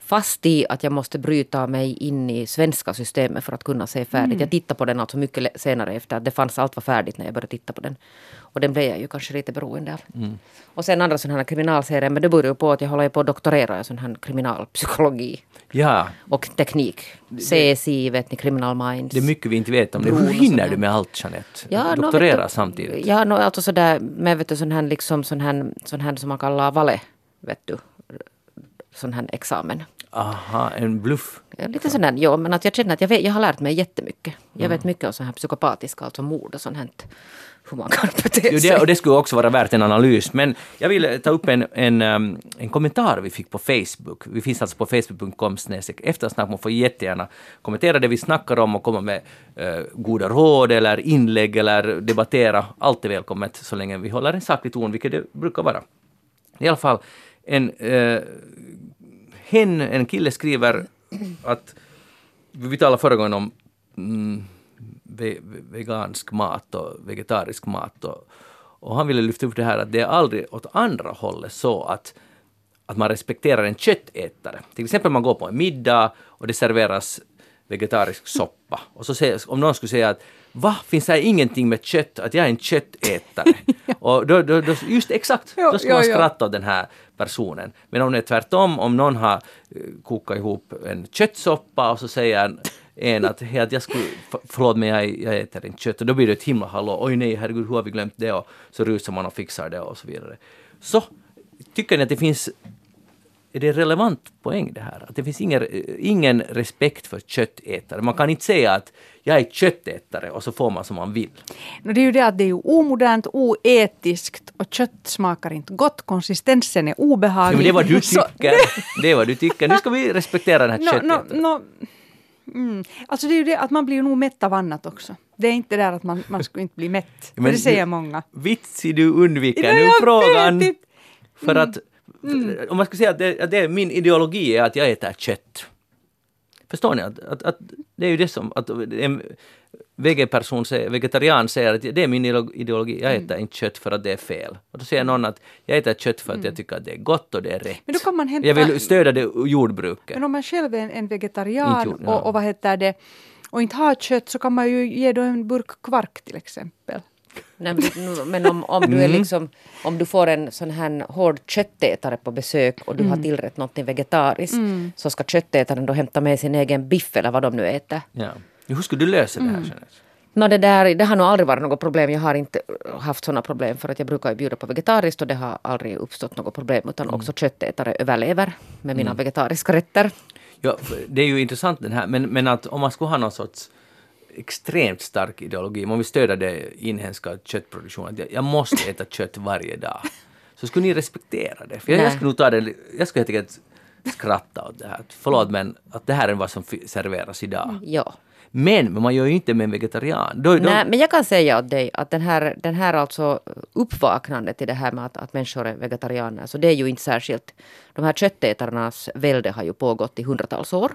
fast i att jag måste bryta mig in i svenska systemet för att kunna se färdigt. Jag tittade på den alltså mycket senare efter att det fanns allt var färdigt när jag började titta på den. Och den blev jag ju kanske lite beroende av. Och sen andra sådana här kriminalserier. Men det beror ju på att jag håller på att doktorera i sån här kriminalpsykologi Ja, och teknik. CSI, vet ni, Criminal Minds. det är mycket vi inte vet om det. Hur hinner du med allt, Jeanette? Ja, Doktorera vet du, samtidigt? Ja, no, alltså sådär med vet du, sån här, liksom, sån här, sån här som man kallar vale, vet du. Sån här examen. Aha, en bluff. Ja, Lite sådär, jo, men att jag känner att jag, vet, jag har lärt mig jättemycket. Jag vet mycket om sån här psykopatiska, alltså mord och sånt här. Hur man kan bete Jo, sig. det, och det skulle också vara värt en analys. Men jag vill ta upp en, en, um, en kommentar vi fick på Facebook. Vi finns alltså på facebook.com eftersnack. Man får jättegärna kommentera det vi snackar om och komma med eh, goda råd eller inlägg eller debattera. Allt är välkommet så länge vi håller en saklig ton, vilket det brukar vara. I alla fall, en, eh, hen, en kille skriver att vi talade förra gången om mm, ve, vegansk mat och vegetarisk mat och, och han ville lyfta upp det här att det är aldrig åt andra hållet så att att man respekterar en köttätare. Till exempel man går på en middag och det serveras vegetarisk soppa. Och så säger, om någon skulle säga att va, finns här ingenting med kött, att jag är en köttätare. och då, då, då, just exakt, Jo, då ska jo, man skratta åt den här personen. Men om det är tvärtom, om någon har eh, kokat ihop en köttsoppa och så säger en, att, att jag skulle, förlåt men jag, jag äter inte kött. Och då blir det ett himla hallå, oj nej herregud hur har vi glömt det? Och så rusar man och fixar det och så vidare. Så tycker ni att det finns är det en relevant poäng det här? Att det finns ingen, ingen respekt för köttätare. Man kan inte säga att jag är köttätare och så får man som man vill. No, det är ju det att det är ju omodernt, oetiskt och kött smakar inte gott. Konsistensen är Ja, obehaglig. men det är vad du tycker. Det är vad du tycker. Nu ska vi respektera den här No, no, köttätaren. no, mm. Alltså det är ju det att man blir ju nog mätt av annat också. Det är inte där att man, man skulle inte bli mätt. Men det säger många. Vitsi du undviker nu frågan. För att om man ska säga att, det, att det är min ideologi är att jag äter kött. Förstår ni? Att, att, att det är ju det som att en vegeperson säger, vegetarian säger att det är min ide- ideologi, jag äter inte kött för att det är fel. Och då säger någon att jag äter kött för att jag tycker att det är gott och det är rätt. Men då kan man hämta- Jag vill stödja det jordbruket. Men om man själv är en, en vegetarian gjort, ja. och, och vad heter det och inte har kött så kan man ju ge då en burk kvark till exempel. Nej, men- om, om du är liksom, om du får en sån här hård köttätare på besök och du har tillrätt något vegetariskt så ska köttätaren då hämta med sin egen biff eller vad de nu äter. Ja. Hur skulle du lösa det här? Jeanette? No, det, där, det har nog aldrig varit något problem. Jag har inte haft sådana problem för att jag brukar ju bjuda på vegetariskt och det har aldrig uppstått något problem utan också köttätare överlever med mina vegetariska rätter. Ja, det är ju intressant den här, men, men att om man skulle ha någon sorts extremt stark ideologi, om vi stöder det inhemska köttproduktionen, jag, måste äta kött varje dag, så skulle ni respektera det. För jag, jag skulle nog ta det, jag skulle helt enkelt skratta åt det här. Förlåt men att det här är vad som serveras idag. Ja. Men, men man gör ju inte med en vegetarian. Då, då, Nej, men jag kan säga åt dig att den här, den här alltså uppvaknandet i det här med att, att människor är vegetarianer, så det är ju inte särskilt... De här köttätarnas välde har ju pågått i hundratals år.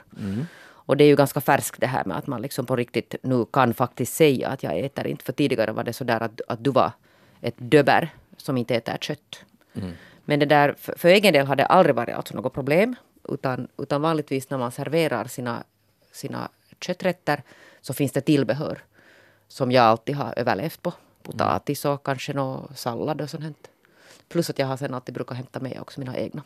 Och det är ju ganska färskt det här med att man liksom på riktigt nu kan faktiskt säga att jag äter inte. För tidigare var det så där att, att du var ett döber som inte äter kött. Men det där, för, för egen del har det aldrig varit alltså något problem. Utan, utan vanligtvis när man serverar sina, sina kötträtter så finns det tillbehör som jag alltid har överlevt på. Potatis och kanske någon sallad och sånt. Plus att jag har sen alltid brukat hämta med också mina egna.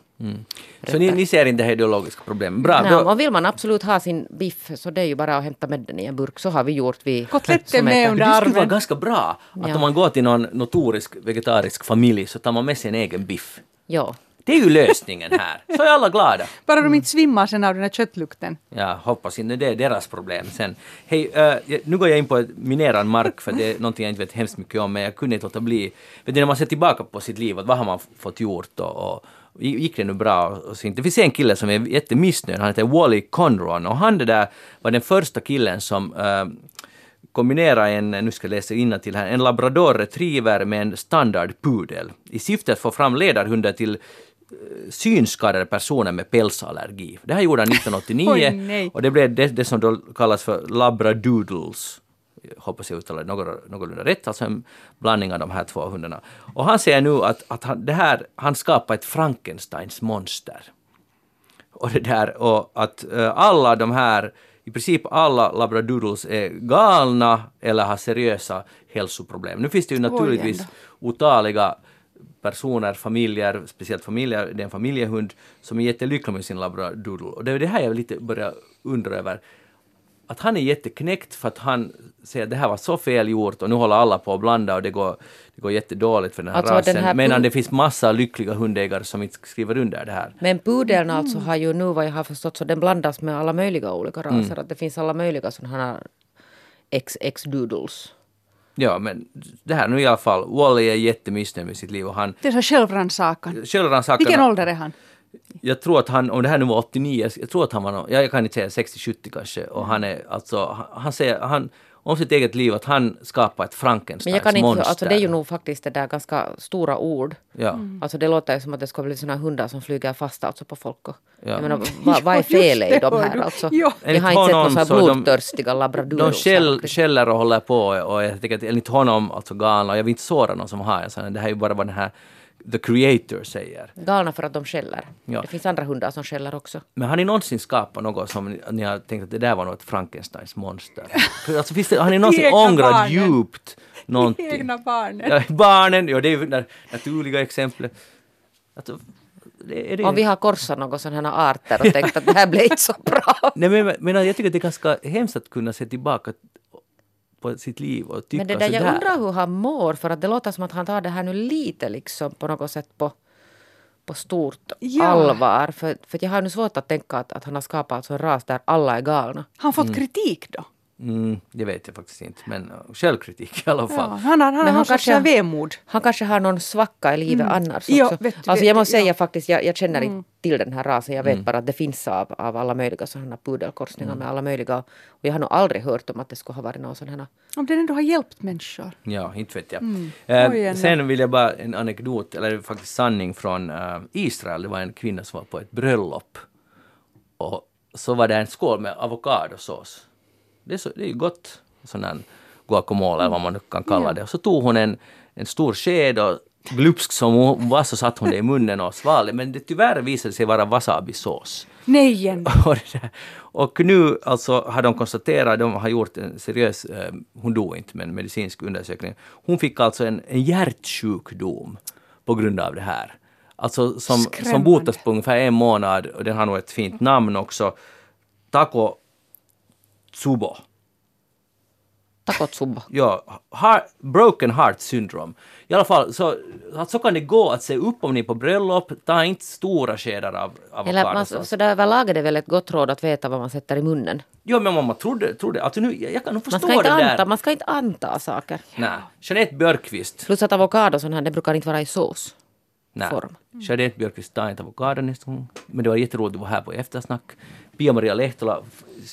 så ni, ni ser inte det här ideologiska problemet. Bra, Nej, då, och vill man absolut ha sin biff så det är ju bara att hämta med den i en burk. Så har vi gjort vi. Kotletter som med under det skulle vara armen. ganska bra att Ja. om man går till någon notorisk vegetarisk familj så tar man med sin egen biff. Ja. Det är ju lösningen här. Så är alla glada. Bara de inte svimmar sen av den här köttlukten. Jag hoppas inte det är deras problem sen. Hej, jag- nu går jag in på minerad mark för det är någonting jag inte vet hemskt mycket om men jag kunde inte låta bli. Vet du när man ser tillbaka på sitt liv, vad har man fått gjort och, och gick det nu bra och så inte. Det finns en kille som är jättemissnöjd, han heter Wally Conron och han det där var den första killen som eh, kombinera en, nu ska jag läsa till här, en labrador retriever med en standard pudel i syfte att få fram ledarhundar till synskadade personer med pälsallergi. Det här gjorde han 1989 Oj, nej. och det blev det, det som då kallas för labradoodles. Jag hoppas jag uttalar det någor- någorlunda rätt, alltså en blandning av de här två hundarna. Och han säger nu att, att han, det här, han skapar ett Frankensteins monster. Och det där och att eh, alla de här, i princip alla labradoodles är galna eller har seriösa hälsoproblem. Nu finns det ju naturligtvis otaliga personer, familjer, speciellt familjer, det är en familjehund som är jättelycklig med sin labradoodle. Och det är det här jag lite börjar undra över. att han är jätteknäckt för att han säger att det här var så fel gjort och nu håller alla på att blanda och det går, det går jättedåligt för den här Alltså, rasen. den här Medan det finns massa lyckliga hundägare som inte skriver under det här. Men pudeln alltså har ju nu vad jag har förstått så den blandas med alla möjliga olika raser. Mm. Att det finns alla möjliga sådana här XX-doodles. Ja, men det här nu i alla fall, Wally är jättemissnöjd med sitt liv och han Det är så självrannsakan. självrannsakan... Vilken ålder är han? Jag tror att han, om det här nu var 89, jag tror att han var, jag kan inte säga 60-70 kanske, och han är alltså, han säger, han, om sitt eget liv att han skapar ett Frankensteins Men jag kan inte, monster. alltså det är ju nog faktiskt det där ganska stora ord. Ja. Alltså det låter ju som att det ska bli såna hundar som flyger fast alltså på folk. Och, Ja. Jag menar, vad, vad är felet i det, de här alltså? Ja. Jag har inte sett några så blodtörstiga labradoodles. De skäll, skäller och håller på och jag tycker att enligt honom, alltså galna, jag vill inte såra någon som har en sån, det här är ju bara vad den här the creator säger. Galna för att de skäller. Ja. Det finns andra hundar som skäller också. Men har ni någonsin skapat något som ni, ni har tänkt att det där var något Frankensteins monster? Alltså, finns det, har ni någonsin Egna ångrat barnen. djupt någonting? Egna barnen. Ja, barnen, ja det är ju det naturliga exemplet. Alltså, det, är det, Om vi har korsat några sådana här arter och tänkt att det här blev inte så bra. Nej, men, men jag tycker att det är ganska hemskt att kunna se tillbaka på sitt liv och tycka Men det där, jag sådär. undrar hur han mår för att det låter som att han tar det här nu lite liksom på något sätt på, på stort Ja. allvar. För, för jag har nu svårt att tänka att, att han har skapat en ras där alla är galna. Har han fått kritik då? Mm, det vet jag faktiskt inte, men uh, självkritik i alla Ja, fall. han har, han har han någon sorts kanske- vemod. Han kanske har någon svacka i livet annars Ja, också. vet du, alltså vet jag måste säga ja. faktiskt, jag, jag känner inte till den här rasen. Jag vet bara att det finns av, av alla möjliga sådana pudelkorsningar med alla möjliga. Och jag har nog aldrig hört om att det skulle ha varit någon sån här. Om den ändå har hjälpt människor. Ja, inte vet jag. Oj, Eh, sen vill jag bara en anekdot, eller faktiskt sanning från eh, Israel. Det var en kvinna som var på ett bröllop. Och så var det en skål med avokadosås. Det är, så, det är gott, sån här guacamole eller vad man nu kan kalla det. Och så tog hon en, en stor sked och glupsk som hon var så satte hon det i munnen och svalde. Men det tyvärr visade sig vara wasabisås. Nej igen. Och, där. nu alltså har de konstaterat, de har gjort en seriös, eh, hon dog inte men medicinsk undersökning. Hon fick alltså en, en hjärtsjukdom på grund av det här. Alltså som, som botas på ungefär en månad och den har nog ett fint namn också. Tako Tsubo. Takotsubo. Ja, heart, broken heart syndrome. I alla fall, så, att så kan det gå att se upp om ni är på bröllop, ta inte stora skedar av Eller man, så där överlag är det väl ett gott råd att veta vad man sätter i munnen. Jo, men mamma trodde, trodde alltså nu, jag, jag kan nog Man förstå ska, inte det där. anta, man ska inte anta saker. Nej. Jeanette Björkqvist. Plus att avokado sån här, det brukar inte vara i sås. Nej. form. Jeanette Björkqvist tar inte avokado nästa gång. Men det var jätteroligt att vara här på eftersnack. Pia-Maria Lehtola,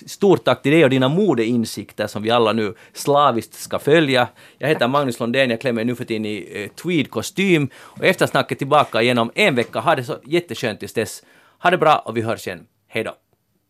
stort tack till dig och dina modeinsikter som vi alla nu slaviskt ska följa. Jag heter Magnus Lundén, jag klär mig nu för tiden i eh, tweed-kostym. Och eftersnacket tillbaka igen om en vecka. Ha det så jätteskönt tills dess. Ha det bra och vi hörs igen. Hej då!